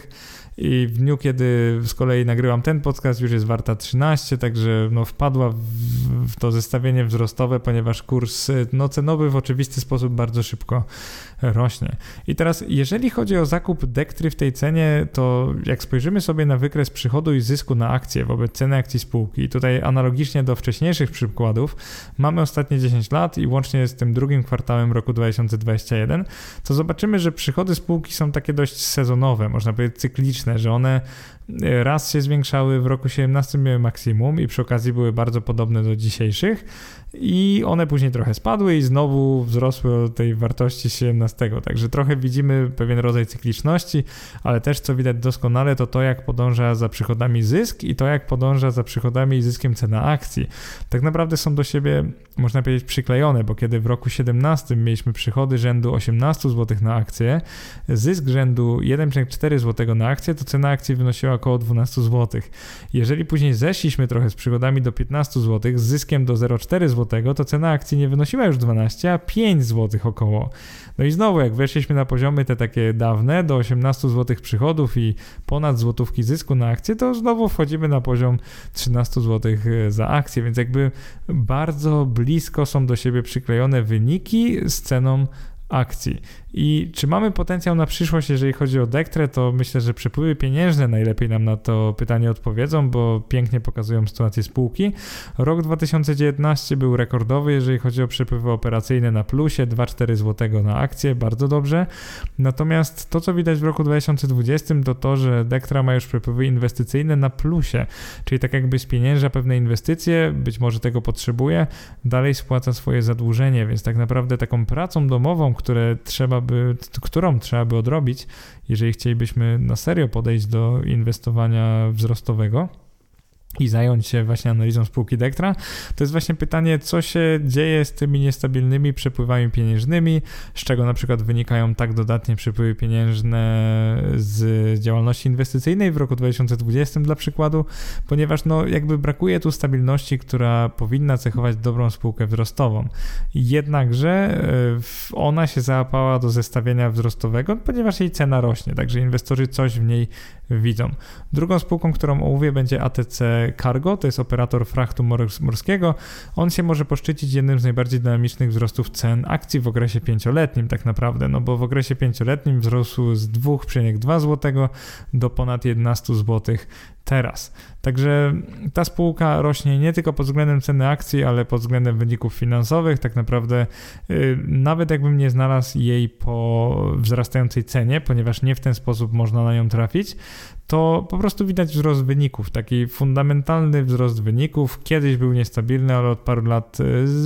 i w dniu, kiedy z kolei nagrywam ten podcast, już jest warta 13, także no wpadła w, to zestawienie wzrostowe, ponieważ kurs no, cenowy w oczywisty sposób bardzo szybko rośnie. I teraz, jeżeli chodzi o zakup Dektry w tej cenie, to jak spojrzymy sobie na wykres przychodu i zysku na akcję wobec ceny akcji spółki, tutaj analogicznie do wcześniejszych przykładów, mamy ostatnie 10 lat i łącznie z tym drugim kwartałem roku 2021, to zobaczymy, że przychody spółki są takie dość sezonowe, można powiedzieć cykliczne, że one e, raz się zwiększały w roku 17 miały maksimum i przy okazji były bardzo podobne do dzisiejszych, i one później trochę spadły i znowu wzrosły od tej wartości 17. Także trochę widzimy pewien rodzaj cykliczności, ale też co widać doskonale to to, jak podąża za przychodami zysk i to, jak podąża za przychodami i zyskiem cena akcji. Tak naprawdę są do siebie, można powiedzieć, przyklejone, bo kiedy w roku 17 mieliśmy przychody rzędu 18 zł na akcję, zysk rzędu 1,4 zł na akcję, to cena akcji wynosiła około 12 zł. Jeżeli później zeszliśmy trochę z przychodami do 15 zł, z zyskiem do 0,4 zł, to cena akcji nie wynosiła już 12, a 5 zł około. No i znowu, jak weszliśmy na poziomy te takie dawne, do 18 zł przychodów i ponad złotówki zysku na akcję, to znowu wchodzimy na poziom 13 zł e, za akcję, więc jakby bardzo blisko są do siebie przyklejone wyniki z ceną akcji. I czy mamy potencjał na przyszłość, jeżeli chodzi o Dektrę, to myślę, że przepływy pieniężne najlepiej nam na to pytanie odpowiedzą, bo pięknie pokazują sytuację spółki. Rok 2019 był rekordowy, jeżeli chodzi o przepływy operacyjne na plusie, 2,4 zł na akcję, bardzo dobrze. Natomiast to, co widać w roku 2020, to to, że Dektra ma już przepływy inwestycyjne na plusie, czyli tak jakby spienięża pewne inwestycje, być może tego potrzebuje, dalej spłaca swoje zadłużenie, więc tak naprawdę taką pracą domową, które trzeba by, którą trzeba by odrobić, jeżeli chcielibyśmy na serio podejść do inwestowania wzrostowego i zająć się właśnie analizą spółki Dektra, to jest właśnie pytanie, co się dzieje z tymi niestabilnymi przepływami pieniężnymi, z czego na przykład wynikają tak dodatnie przepływy pieniężne z działalności inwestycyjnej w roku 2020 dla przykładu, ponieważ no jakby brakuje tu stabilności, która powinna cechować dobrą spółkę wzrostową. Jednakże e, ona się załapała do zestawienia wzrostowego, ponieważ jej cena rośnie, także inwestorzy coś w niej widzą. Drugą spółką, którą omówię będzie ATC Cargo, to jest operator frachtu morskiego. On się może poszczycić jednym z najbardziej dynamicznych wzrostów cen akcji w okresie pięcioletnim tak naprawdę, no bo w okresie pięcioletnim wzrósł z 2,2 zł do ponad 11 zł teraz. Także ta spółka rośnie nie tylko pod względem ceny akcji, ale pod względem wyników finansowych. Tak naprawdę yy, nawet jakbym nie znalazł jej po wzrastającej cenie, ponieważ nie w ten sposób można na nią trafić, to po prostu widać wzrost wyników, taki fundamentalny wzrost wyników. Kiedyś był niestabilny, ale od paru lat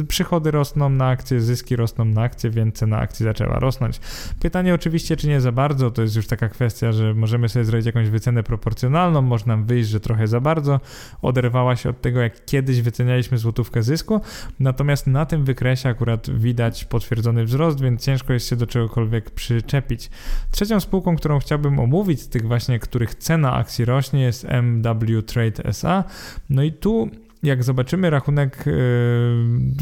y, przychody rosną na akcje, zyski rosną na akcje, więc cena akcji zaczęła rosnąć. Pytanie oczywiście, czy nie za bardzo, to jest już taka kwestia, że możemy sobie zrobić jakąś wycenę proporcjonalną, można wyjść, że trochę za bardzo, oderwała się od tego, jak kiedyś wycenialiśmy złotówkę zysku, natomiast na tym wykresie akurat widać potwierdzony wzrost, więc ciężko jest się do czegokolwiek przyczepić. Trzecią spółką, którą chciałbym omówić, z tych właśnie, których cena akcji rośnie, jest MW Trade SA. No i tu jak zobaczymy rachunek, yy,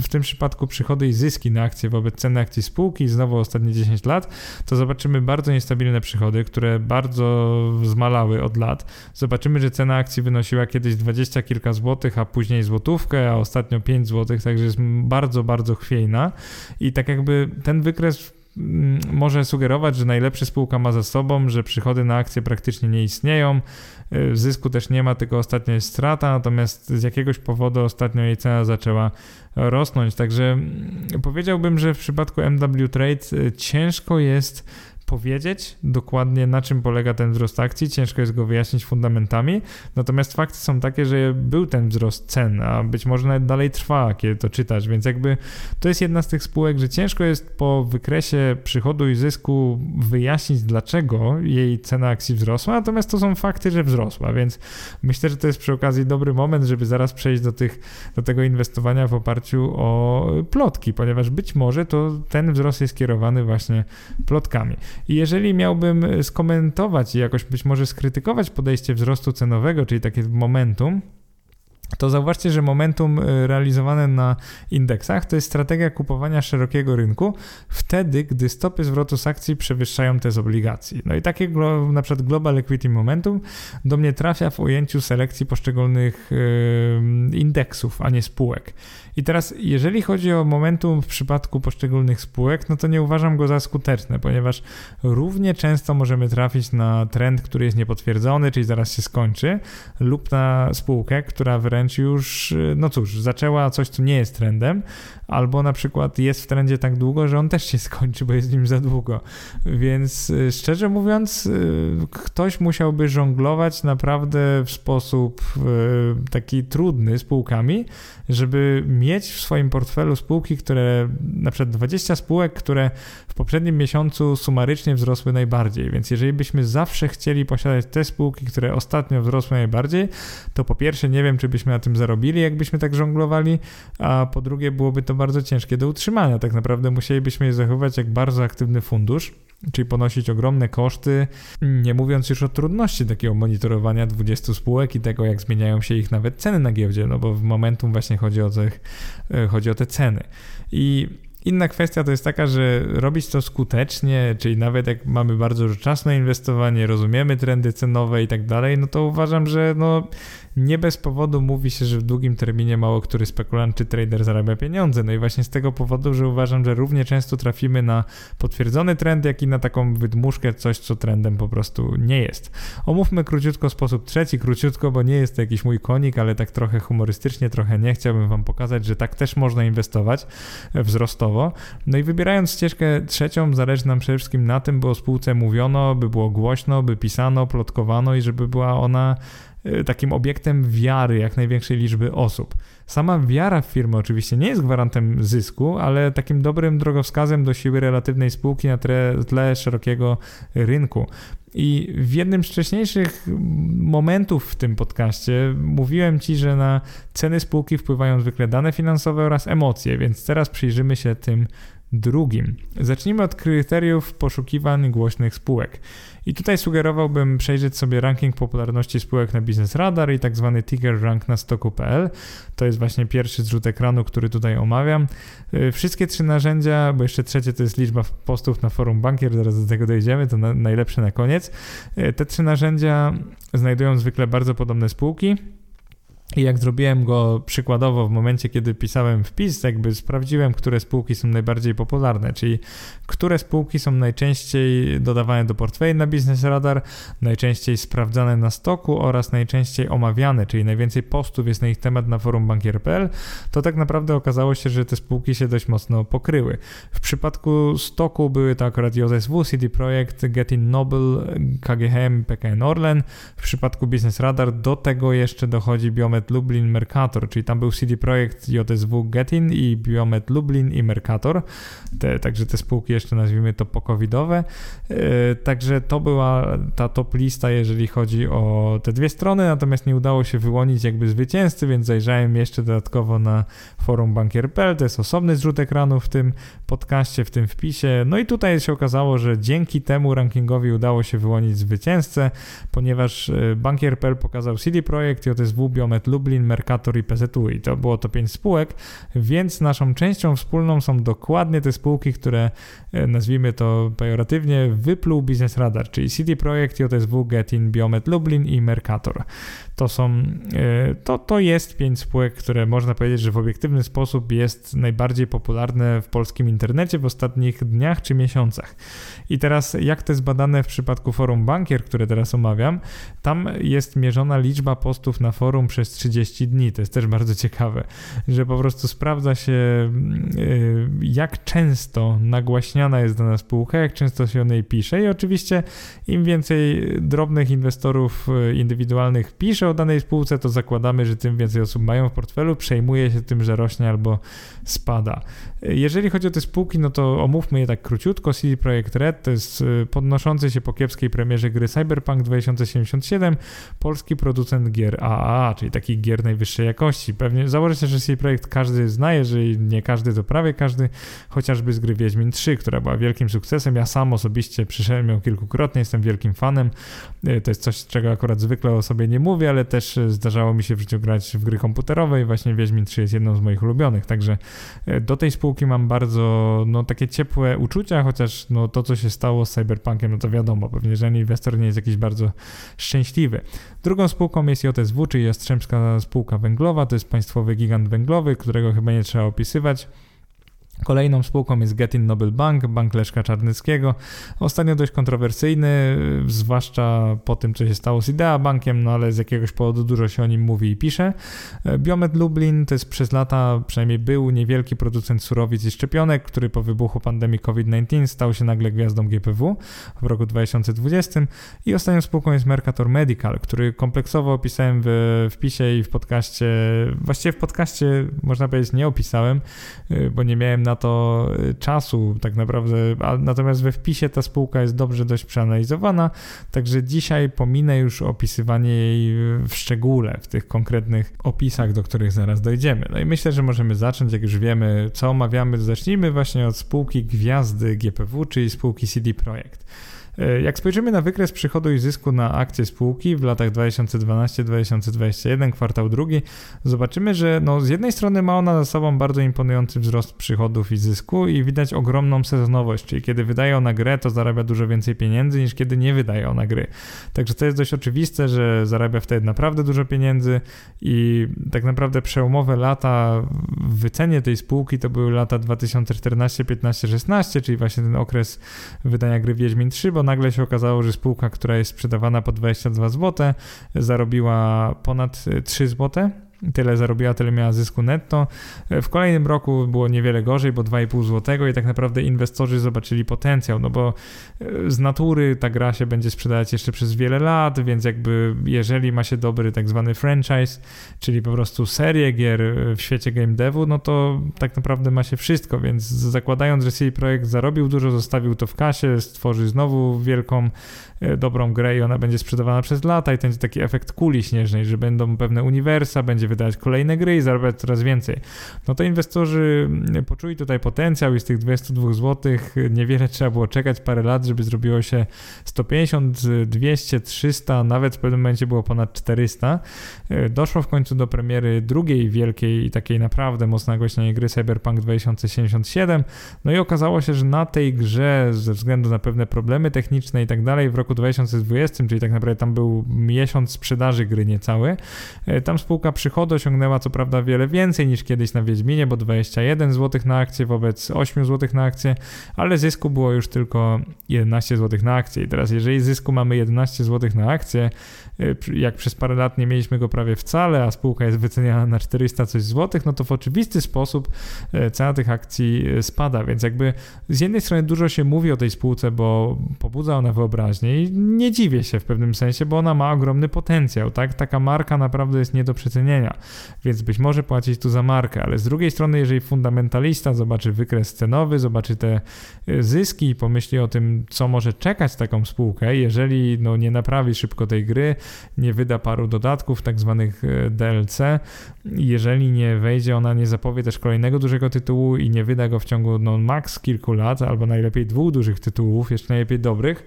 w tym przypadku przychody i zyski na akcje wobec ceny akcji spółki, znowu ostatnie 10 lat, to zobaczymy bardzo niestabilne przychody, które bardzo zmalały od lat. Zobaczymy, że cena akcji wynosiła kiedyś 20 kilka złotych, a później złotówkę, a ostatnio 5 złotych, także jest bardzo, bardzo chwiejna. I tak jakby ten wykres Mm, może sugerować, że najlepsza spółka ma za sobą, że przychody na akcje praktycznie nie istnieją, y, zysku też nie ma, tylko ostatnio jest strata, natomiast z jakiegoś powodu ostatnio jej cena zaczęła rosnąć. Także mm, powiedziałbym, że w przypadku MW Trade y, ciężko jest powiedzieć dokładnie na czym polega ten wzrost akcji, ciężko jest go wyjaśnić fundamentami, natomiast fakty są takie, że był ten wzrost cen, a być może nawet dalej trwa, kiedy to czytasz, więc jakby to jest jedna z tych spółek, że ciężko jest po wykresie przychodu i zysku wyjaśnić, dlaczego jej cena akcji wzrosła, natomiast to są fakty, że wzrosła, więc myślę, że to jest przy okazji dobry moment, żeby zaraz przejść do, tych, do tego inwestowania w oparciu o plotki, ponieważ być może to ten wzrost jest kierowany właśnie plotkami. Jeżeli miałbym skomentować i jakoś być może skrytykować podejście wzrostu cenowego, czyli takie momentum, to zauważcie, że momentum y, realizowane na indeksach to jest strategia kupowania szerokiego rynku wtedy, gdy stopy zwrotu z akcji przewyższają te z obligacji. No i takie na przykład Global Equity Momentum do mnie trafia w ujęciu selekcji poszczególnych yy, indeksów, a nie spółek. I teraz, jeżeli chodzi o momentum w przypadku poszczególnych spółek, no to nie uważam go za skuteczne, ponieważ równie często możemy trafić na trend, który jest niepotwierdzony, czyli zaraz się skończy, lub na spółkę, która wręcz już, no cóż, zaczęła coś, co nie jest trendem, albo na przykład jest w trendzie tak długo, że on też się skończy, bo jest nim za długo. Więc y, szczerze mówiąc, y, ktoś musiałby żonglować naprawdę w sposób y, taki trudny spółkami, żeby mieć w swoim portfelu spółki, które na przykład 20 spółek, które w poprzednim miesiącu sumarycznie wzrosły najbardziej. Więc jeżeli byśmy zawsze chcieli posiadać te spółki, które ostatnio wzrosły najbardziej, to po pierwsze nie wiem, czy byśmy na tym zarobili, jakbyśmy tak żonglowali, a po drugie byłoby to bardzo ciężkie do utrzymania. Tak naprawdę musielibyśmy je zachować jak bardzo aktywny fundusz czyli ponosić ogromne koszty, nie mówiąc już o trudności takiego monitorowania 20 spółek i tego, jak zmieniają się ich nawet ceny na giełdzie, no bo w momentum właśnie chodzi o, te, chodzi o te ceny. I Inna kwestia to jest taka, że robić to skutecznie, czyli nawet jak mamy bardzo dużo czasu na inwestowanie, rozumiemy trendy cenowe i tak dalej, no to uważam, że no nie bez powodu mówi się, że w długim terminie mało który spekulant czy trader zarabia pieniądze. No i właśnie z tego powodu, że uważam, że równie często trafimy na potwierdzony trend, jak i na taką wydmuszkę, coś, co trendem po prostu nie jest. Omówmy króciutko sposób trzeci, króciutko, bo nie jest to jakiś mój konik, ale tak trochę humorystycznie, trochę nie. Chciałbym Wam pokazać, że tak też można inwestować wzrostowo. No i wybierając ścieżkę trzecią, zależy nam przede wszystkim na tym, by o spółce mówiono, by było głośno, by pisano, plotkowano i żeby była ona takim obiektem wiary jak największej liczby osób. Sama wiara w firmę oczywiście nie jest gwarantem zysku, ale takim dobrym drogowskazem do siły relatywnej spółki na tle, tle szerokiego rynku. I w jednym z wcześniejszych momentów w tym podcaście mówiłem Ci, że na ceny spółki wpływają zwykle dane finansowe oraz emocje, więc teraz przyjrzymy się tym drugim. Zacznijmy od kryteriów poszukiwań głośnych spółek. I tutaj sugerowałbym przejrzeć sobie ranking popularności spółek na Business Radar i tak zwany ticker rank na stoku.pl. To jest właśnie pierwszy zrzut ekranu, który tutaj omawiam. Y, wszystkie trzy narzędzia, bo jeszcze trzecie to jest liczba postów na forum Bankier, zaraz do tego dojdziemy, to na, najlepsze na koniec. Y, te trzy narzędzia znajdują zwykle bardzo podobne spółki. I jak zrobiłem go przykładowo w momencie, kiedy pisałem wpis, jakby sprawdziłem, które spółki są najbardziej popularne, czyli które spółki są najczęściej dodawane do portfeli na Business Radar, najczęściej sprawdzane na stoku oraz najczęściej omawiane, czyli najwięcej postów jest na ich temat na forum bankier.pl, to tak naprawdę okazało się, że te spółki się dość mocno pokryły. W przypadku stoku były to akurat JSW, CD Projekt, Getin Noble, KGHM, PKN Orlen. W przypadku Business Radar do tego jeszcze dochodzi Biomet Biomet Lublin Mercator, czyli tam był CD Projekt JSW Getin i Biomet Lublin i Mercator, te, także te spółki jeszcze nazwijmy to pokowidowe. Yy, także to była ta top lista, jeżeli chodzi o te dwie strony, natomiast nie udało się wyłonić jakby zwycięzcy, więc zajrzałem jeszcze dodatkowo na forum bankier.pl, to jest osobny zrzut ekranu w tym podcaście, w tym wpisie. No i tutaj się okazało, że dzięki temu rankingowi udało się wyłonić zwycięzcę, ponieważ y, bankier.pl pokazał CD Projekt, JSW, Biomet Lublin, Mercator i PZU i to było to pięć spółek, więc naszą częścią wspólną są dokładnie te spółki, które y, nazwijmy to pejoratywnie wypluł Business Radar, czyli CD Projekt, JSW, Getin, Biomet Lublin i Mercator. To są, y, to, to jest pięć spółek, które można powiedzieć, że w obiektywny sposób jest najbardziej popularne w polskim internecie w ostatnich dniach czy miesiącach. I teraz, jak to jest badane w przypadku forum Bankier, które teraz omawiam, tam jest mierzona liczba postów na forum przez 30 dni. To jest też bardzo ciekawe, że po prostu sprawdza się, y, jak często nagłaśniana jest dana spółka, jak często się o niej pisze i oczywiście im więcej drobnych inwestorów y, indywidualnych pisze o danej spółce, to zakładamy, że tym więcej osób mają w portfelu, przejmuje się tym, że rośnie albo spada. Jeżeli chodzi o te spółki, no to omówmy je tak króciutko. CD Projekt Red to jest y, podnoszący się po kiepskiej premierze gry Cyberpunk 2077, polski producent gier AAA, czyli takich gier najwyższej jakości. Pewnie założę się, że CD Projekt każdy zna, jeżeli nie każdy, to prawie każdy, chociażby z gry Wiedźmin 3, która była wielkim sukcesem. Ja sam osobiście przyszedłem ją kilkukrotnie, jestem wielkim fanem. Y, to jest coś, czego akurat zwykle o sobie nie mówię, ale też y, zdarzało mi się w życiu grać w gry komputerowe i właśnie Wiedźmin 3 jest jedną z moich ulubionych, także do tej spółki mam bardzo no, takie ciepłe uczucia, chociaż no, to, co się stało z Cyberpunkiem, no to wiadomo, pewnie żaden inwestor nie jest jakiś bardzo szczęśliwy. Drugą spółką jest JSW, czyli Jastrzębska Spółka Węglowa, to jest państwowy gigant węglowy, którego chyba nie trzeba opisywać. Kolejną spółką jest Getin Nobel Bank, bank Leszka Czarnyckiego. Ostatnio dość kontrowersyjny, zwłaszcza po tym, co się stało z Idea Bankiem, no ale z jakiegoś powodu dużo się o nim mówi i pisze. Biomet Lublin to jest przez lata, przynajmniej był niewielki producent surowic i szczepionek, który po wybuchu pandemii COVID-19 stał się nagle gwiazdą GPW w roku 2020. I ostatnią spółką jest Mercator Medical, który kompleksowo opisałem w wpisie i w podcaście, właściwie w podcaście można powiedzieć nie opisałem, bo nie miałem na to y, czasu tak naprawdę, natomiast we wpisie ta spółka jest dobrze dość przeanalizowana, także dzisiaj pominę już opisywanie jej w szczególe, w tych konkretnych opisach, do których zaraz dojdziemy. No i myślę, że możemy zacząć, jak już wiemy, co omawiamy, zacznijmy właśnie od spółki Gwiazdy GPW, czyli spółki CD Projekt. E, jak spojrzymy na wykres przychodu i zysku na akcje spółki w latach 2012-2021, kwartał drugi, zobaczymy, że no z jednej strony ma ona za sobą bardzo imponujący wzrost przychodów i zysku i widać ogromną sezonowość, czyli kiedy wydaje ona grę, to zarabia dużo więcej pieniędzy niż kiedy nie wydaje ona gry. Także to jest dość oczywiste, że zarabia wtedy naprawdę dużo pieniędzy i tak naprawdę przełomowe lata w wycenie tej spółki to były lata 2014, 15, 16, czyli właśnie ten okres wydania gry Wiedźmin 3, bo nagle się okazało, że spółka, która jest sprzedawana po 22 zł, zarobiła ponad 3 zł tyle zarobiła, tyle miała zysku netto. W kolejnym roku było niewiele gorzej, bo 2,5 zł i tak naprawdę inwestorzy zobaczyli potencjał, no bo e, z natury ta gra się będzie sprzedawać jeszcze przez wiele lat, więc jakby jeżeli ma się dobry tak zwany franchise, czyli po prostu serię gier w świecie game devu, no to tak naprawdę ma się wszystko, więc zakładając, że CD Projekt zarobił dużo, zostawił to w kasie, stworzy znowu wielką E, dobrą grę i ona będzie sprzedawana przez lata i będzie taki efekt kuli śnieżnej, że będą pewne uniwersa, będzie wydawać kolejne gry i zarabiać coraz więcej. No to inwestorzy mm, poczuli tutaj potencjał i z tych 22 zł niewiele trzeba było czekać, parę lat, żeby zrobiło się 150, 200, 300, nawet w pewnym momencie było ponad 400. E, doszło w końcu do premiery drugiej wielkiej i takiej naprawdę mocno nagłośnionej gry Cyberpunk 2077. No i okazało się, że na tej grze ze względu na pewne problemy techniczne i tak dalej w roku 2020, czyli tak naprawdę tam był miesiąc sprzedaży gry niecały, e, tam spółka przychodu osiągnęła co prawda wiele więcej niż kiedyś na Wiedźminie, bo 21 zł na akcję wobec 8 zł na akcję, ale zysku było już tylko 11 zł na akcję. I teraz jeżeli zysku mamy 11 zł na akcję, e, jak przez parę lat nie mieliśmy go prawie wcale, a spółka jest wyceniana na 400 coś złotych, no to w oczywisty sposób e, cena tych akcji spada, więc jakby z jednej strony dużo się mówi o tej spółce, bo pobudza ona wyobraźnię i nie dziwię się w pewnym sensie, bo ona ma ogromny potencjał, tak? Taka marka naprawdę jest nie do przecenienia, więc być może płacić tu za markę, ale z drugiej strony, jeżeli fundamentalista zobaczy wykres cenowy, zobaczy te y, zyski i pomyśli o tym, co może czekać taką spółkę, jeżeli no, nie naprawi szybko tej gry, nie wyda paru dodatków, tak zwanych y, DLC, jeżeli nie wejdzie, ona nie zapowie też kolejnego dużego tytułu i nie wyda go w ciągu no, maks kilku lat, albo najlepiej dwóch dużych tytułów, jeszcze najlepiej dobrych,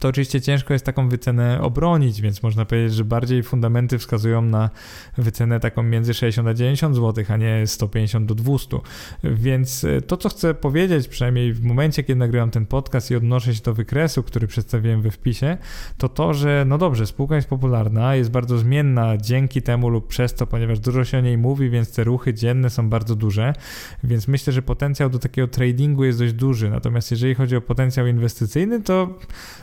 to oczywiście ciężko jest taką wycenę obronić, więc można powiedzieć, że bardziej fundamenty wskazują na wycenę taką między 60 a 90 zł, a nie 150 do 200. Więc e, to, co chcę powiedzieć, przynajmniej w momencie, kiedy nagrywam ten podcast i odnoszę się do wykresu, który przedstawiłem we wpisie, to to, że no dobrze, spółka jest popularna, jest bardzo zmienna dzięki temu lub przez to, ponieważ dużo się o niej mówi, więc te ruchy dzienne są bardzo duże, więc myślę, że potencjał do takiego tradingu jest dość duży. Natomiast jeżeli chodzi o potencjał inwestycyjny, to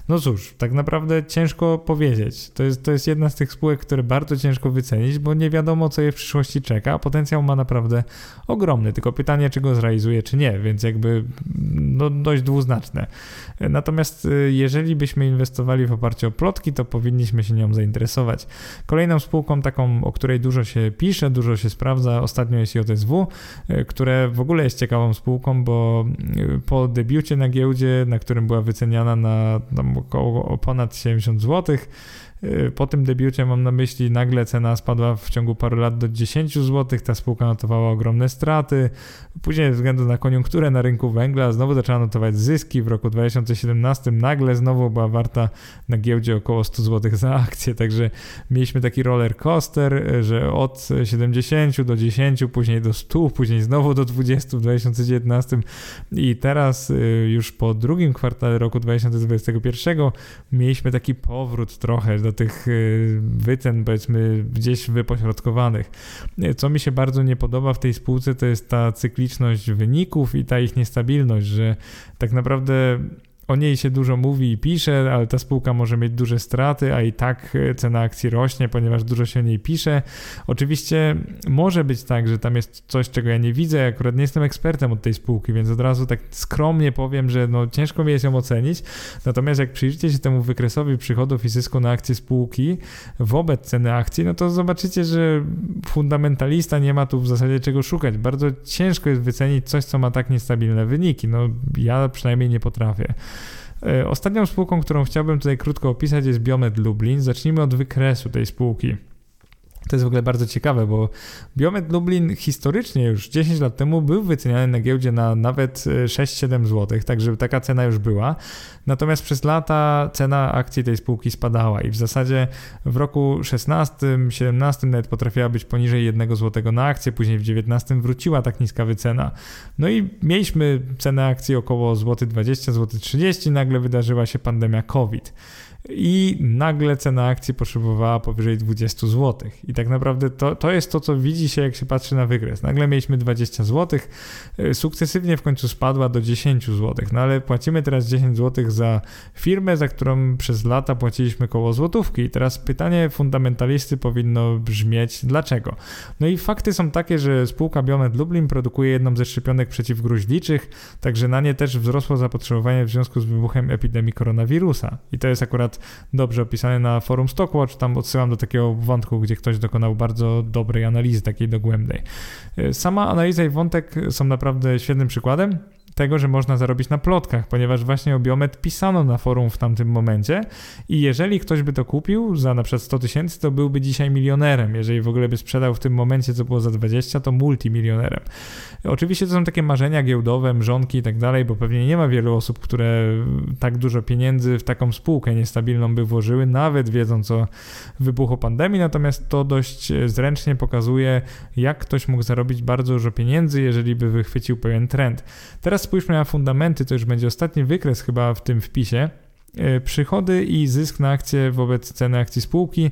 no cóż, tak naprawdę ciężko powiedzieć. To jest, to jest jedna z tych spółek, które bardzo ciężko wycenić, bo nie wiadomo, co je w przyszłości czeka, potencjał ma naprawdę ogromny. Tylko pytanie, czy go zrealizuje, czy nie, więc jakby no, dość dwuznaczne. Natomiast y, jeżeli byśmy inwestowali w oparciu o plotki, to powinniśmy się nią zainteresować. Kolejną spółką taką, o której dużo się pisze, dużo się sprawdza, ostatnio jest JSW, y, które w ogóle jest ciekawą spółką, bo y, po debiucie na giełdzie, na którym była wyceniana na około ponad 70 zł, po tym debiucie mam na myśli, nagle cena spadła w ciągu paru lat do 10 zł, ta spółka notowała ogromne straty. Później ze względu na koniunkturę na rynku węgla znowu zaczęła notować zyski. W roku 2017 nagle znowu była warta na giełdzie około 100 zł za akcję, także mieliśmy taki roller coaster, że od 70 do 10, później do 100, później znowu do 20 w 2019 i teraz y, już po drugim kwartale roku 2021 mieliśmy taki powrót trochę do do tych y, wycen, powiedzmy, gdzieś wypośrodkowanych. Co mi się bardzo nie podoba w tej spółce, to jest ta cykliczność wyników i ta ich niestabilność, że tak naprawdę o niej się dużo mówi i pisze, ale ta spółka może mieć duże straty, a i tak e, cena akcji rośnie, ponieważ dużo się o niej pisze. Oczywiście może być tak, że tam jest coś, czego ja nie widzę. Akurat nie jestem ekspertem od tej spółki, więc od razu tak skromnie powiem, że no ciężko mi jest ją ocenić. Natomiast jak przyjrzycie się temu wykresowi przychodów i zysku na akcje spółki wobec ceny akcji, no to zobaczycie, że fundamentalista nie ma tu w zasadzie czego szukać. Bardzo ciężko jest wycenić coś, co ma tak niestabilne wyniki. No ja przynajmniej nie potrafię. E, ostatnią spółką, którą chciałbym tutaj krótko opisać jest Biomed Lublin. Zacznijmy od wykresu tej spółki. To jest w ogóle bardzo ciekawe, bo Biomed Lublin historycznie już 10 lat temu był wyceniany na giełdzie na nawet 6-7 zł, także taka cena już była. Natomiast przez lata cena akcji tej spółki spadała i w zasadzie w roku 16-17 nawet potrafiła być poniżej 1 zł na akcję, później w 19 wróciła tak niska wycena. No i mieliśmy cenę akcji około złoty 20, zł 30, nagle wydarzyła się pandemia COVID i nagle cena akcji potrzebowała powyżej 20 zł. I tak naprawdę to, to jest to, co widzi się, jak się patrzy na wykres. Nagle mieliśmy 20 zł, y, sukcesywnie w końcu spadła do 10 zł, no ale płacimy teraz 10 zł za firmę, za którą przez lata płaciliśmy koło złotówki. I teraz pytanie fundamentalisty powinno brzmieć, dlaczego? No i fakty są takie, że spółka Biomed Lublin produkuje jedną ze szczepionek przeciwgruźliczych, także na nie też wzrosło zapotrzebowanie w związku z wybuchem epidemii koronawirusa. I to jest akurat dobrze opisane na forum Stockwatch, tam odsyłam do takiego wątku, gdzie ktoś dokonał bardzo dobrej analizy, takiej dogłębnej. Y, sama analiza i wątek są naprawdę świetnym przykładem tego, że można zarobić na plotkach, ponieważ właśnie o Biomet pisano na forum w tamtym momencie i jeżeli ktoś by to kupił za na przykład 100 tysięcy, to byłby dzisiaj milionerem. Jeżeli w ogóle by sprzedał w tym momencie, co było za 20, to multimilionerem. Oczywiście to są takie marzenia giełdowe, mrzonki i tak dalej, bo pewnie nie ma wielu osób, które tak dużo pieniędzy w taką spółkę niestabilną by włożyły, nawet wiedząc o wybuchu pandemii, natomiast to dość zręcznie pokazuje, jak ktoś mógł zarobić bardzo dużo pieniędzy, jeżeli by wychwycił pewien trend. Teraz spójrzmy na fundamenty, to już będzie ostatni wykres chyba w tym wpisie. E, przychody i zysk na akcję wobec ceny akcji spółki.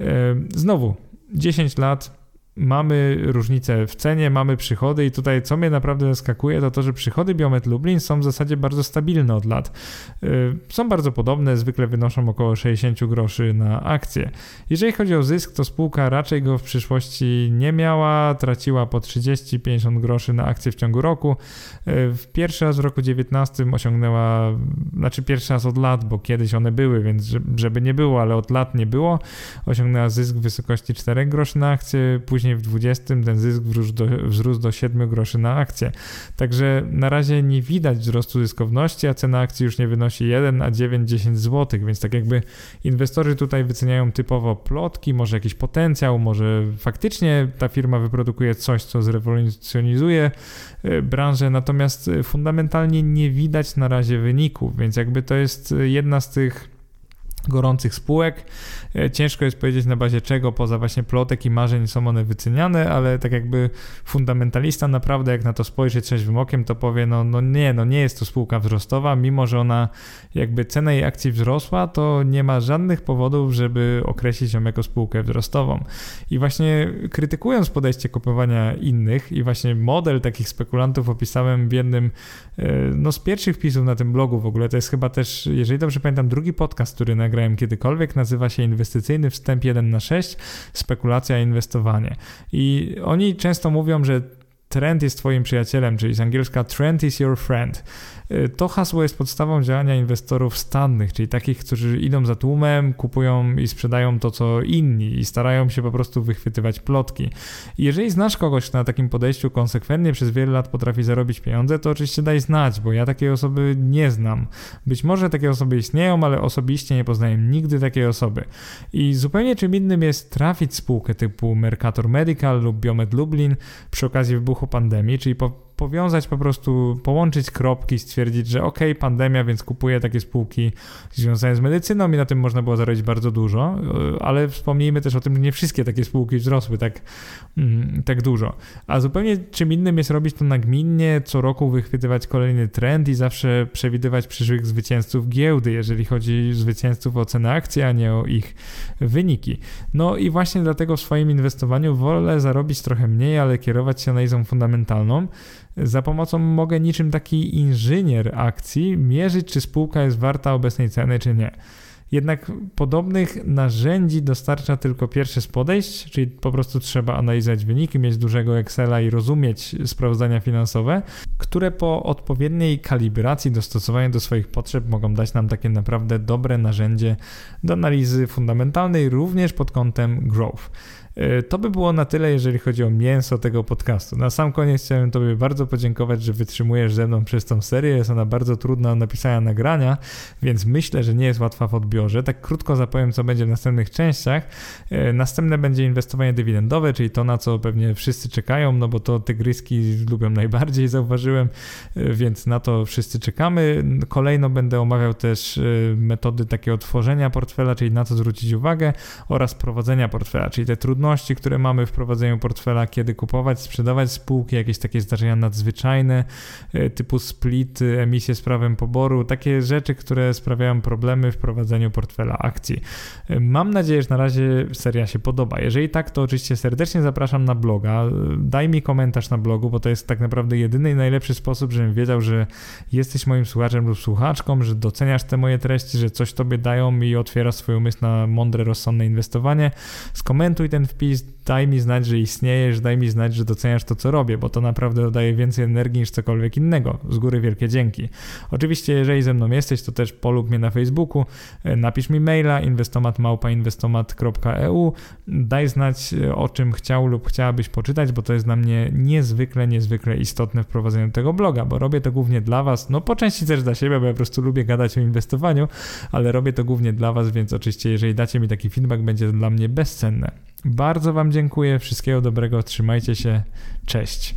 E, znowu 10 lat mamy różnicę w cenie, mamy przychody i tutaj co mnie naprawdę zaskakuje to to, że przychody Biomet Lublin są w zasadzie bardzo stabilne od lat. Y, są bardzo podobne, zwykle wynoszą około 60 groszy na akcję. Jeżeli chodzi o zysk, to spółka raczej go w przyszłości nie miała, traciła po 30-50 groszy na akcję w ciągu roku. Y, w pierwszy raz w roku 19 osiągnęła, znaczy pierwszy raz od lat, bo kiedyś one były, więc żeby nie było, ale od lat nie było, osiągnęła zysk w wysokości 4 groszy na akcję, później później w 20 ten zysk wzrósł do, wzrósł do 7 groszy na akcję. Także na razie nie widać wzrostu zyskowności, a cena akcji już nie wynosi 1, a 9-10 zł, więc tak jakby inwestorzy tutaj wyceniają typowo plotki, może jakiś potencjał, może faktycznie ta firma wyprodukuje coś, co zrewolucjonizuje e, branżę, natomiast fundamentalnie nie widać na razie wyników, więc jakby to jest jedna z tych gorących spółek. E, ciężko jest powiedzieć na bazie czego, poza właśnie plotek i marzeń są one wyceniane, ale tak jakby fundamentalista naprawdę jak na to spojrzy trzeźwym okiem, to powie, no, no nie, no nie jest to spółka wzrostowa, mimo że ona jakby cena jej akcji wzrosła, to nie ma żadnych powodów, żeby określić ją jako spółkę wzrostową. I właśnie krytykując podejście kupowania innych i właśnie model takich spekulantów opisałem w jednym e, no, z pierwszych wpisów na tym blogu w ogóle, to jest chyba też, jeżeli dobrze pamiętam, drugi podcast, który nagrałem kiedykolwiek, nazywa się Inwestycyjny Wstęp 1 na 6, spekulacja i inwestowanie. I oni często mówią, że trend jest twoim przyjacielem, czyli z angielska trend is your friend. Y, to hasło jest podstawą działania inwestorów stannych, czyli takich, którzy idą za tłumem, kupują i sprzedają to, co inni i starają się po prostu wychwytywać plotki. jeżeli znasz kogoś, na takim podejściu konsekwentnie przez wiele lat potrafi zarobić pieniądze, to oczywiście daj znać, bo ja takiej osoby nie znam. Być może takie osoby istnieją, ale osobiście nie poznałem nigdy takiej osoby. I zupełnie czym innym jest trafić spółkę typu Mercator Medical lub Biomed Lublin przy okazji wybuchu pandemii, czyli po powiązać po prostu, połączyć kropki, stwierdzić, że ok, pandemia, więc kupuję takie spółki związane z medycyną i na tym można było zarobić bardzo dużo, e, ale wspomnijmy też o tym, że nie wszystkie takie spółki wzrosły tak, mm, tak dużo. A zupełnie czym innym jest robić to nagminnie, co roku wychwytywać kolejny trend i zawsze przewidywać przyszłych zwycięzców giełdy, jeżeli chodzi o zwycięzców o cenę akcji, a nie o ich wyniki. No i właśnie dlatego w swoim inwestowaniu wolę zarobić trochę mniej, ale kierować się analizą fundamentalną, za pomocą mogę niczym taki inżynier akcji mierzyć, czy spółka jest warta obecnej ceny, czy nie. Jednak podobnych narzędzi dostarcza tylko pierwsze z podejść, czyli po prostu trzeba analizować wyniki, mieć dużego Excela i rozumieć sprawozdania finansowe, które po odpowiedniej kalibracji, dostosowaniu do swoich potrzeb mogą dać nam takie naprawdę dobre narzędzie do analizy fundamentalnej, również pod kątem growth. E, to by było na tyle, jeżeli chodzi o mięso tego podcastu. Na sam koniec chciałem Tobie bardzo podziękować, że wytrzymujesz ze mną przez tą serię. Jest ona bardzo trudna napisania nagrania, więc myślę, że nie jest łatwa w odbiorze. Tak krótko zapowiem, co będzie w następnych częściach. E, następne będzie inwestowanie dywidendowe, czyli to, na co pewnie wszyscy czekają, no bo to tygryski lubią najbardziej, zauważyłem, e, więc na to wszyscy czekamy. Kolejno będę omawiał też metody takiego tworzenia portfela, czyli na co zwrócić uwagę oraz prowadzenia portfela, czyli te trudności trudności, które mamy w prowadzeniu portfela, kiedy kupować, sprzedawać spółki, jakieś takie zdarzenia nadzwyczajne e, typu split, emisje z prawem poboru, takie rzeczy, które sprawiają problemy w prowadzeniu portfela akcji. E, mam nadzieję, że na razie seria się podoba. Jeżeli tak, to oczywiście serdecznie zapraszam na bloga. E, daj mi komentarz na blogu, bo to jest tak naprawdę jedyny i najlepszy sposób, żebym wiedział, że jesteś moim słuchaczem lub słuchaczką, że doceniasz te moje treści, że coś tobie dają i otwiera swój umysł na mądre, rozsądne inwestowanie. Skomentuj ten wpis, daj mi znać, że istniejesz, daj mi znać, że doceniasz to, co robię, bo to naprawdę daje więcej energii niż cokolwiek innego. Z góry wielkie dzięki. Oczywiście, jeżeli ze mną jesteś, to też polub mnie na Facebooku, e, napisz mi maila inwestomatmałpainwestomat.eu, daj znać, e, o czym chciał lub chciałabyś poczytać, bo to jest dla mnie niezwykle, niezwykle istotne w prowadzeniu tego bloga, bo robię to głównie dla Was, no po części też dla siebie, bo ja po prostu lubię gadać o inwestowaniu, ale robię to głównie dla Was, więc oczywiście, jeżeli dacie mi taki feedback, będzie to dla mnie bezcenne. Bardzo Wam dziękuję, wszystkiego dobrego, trzymajcie się, cześć.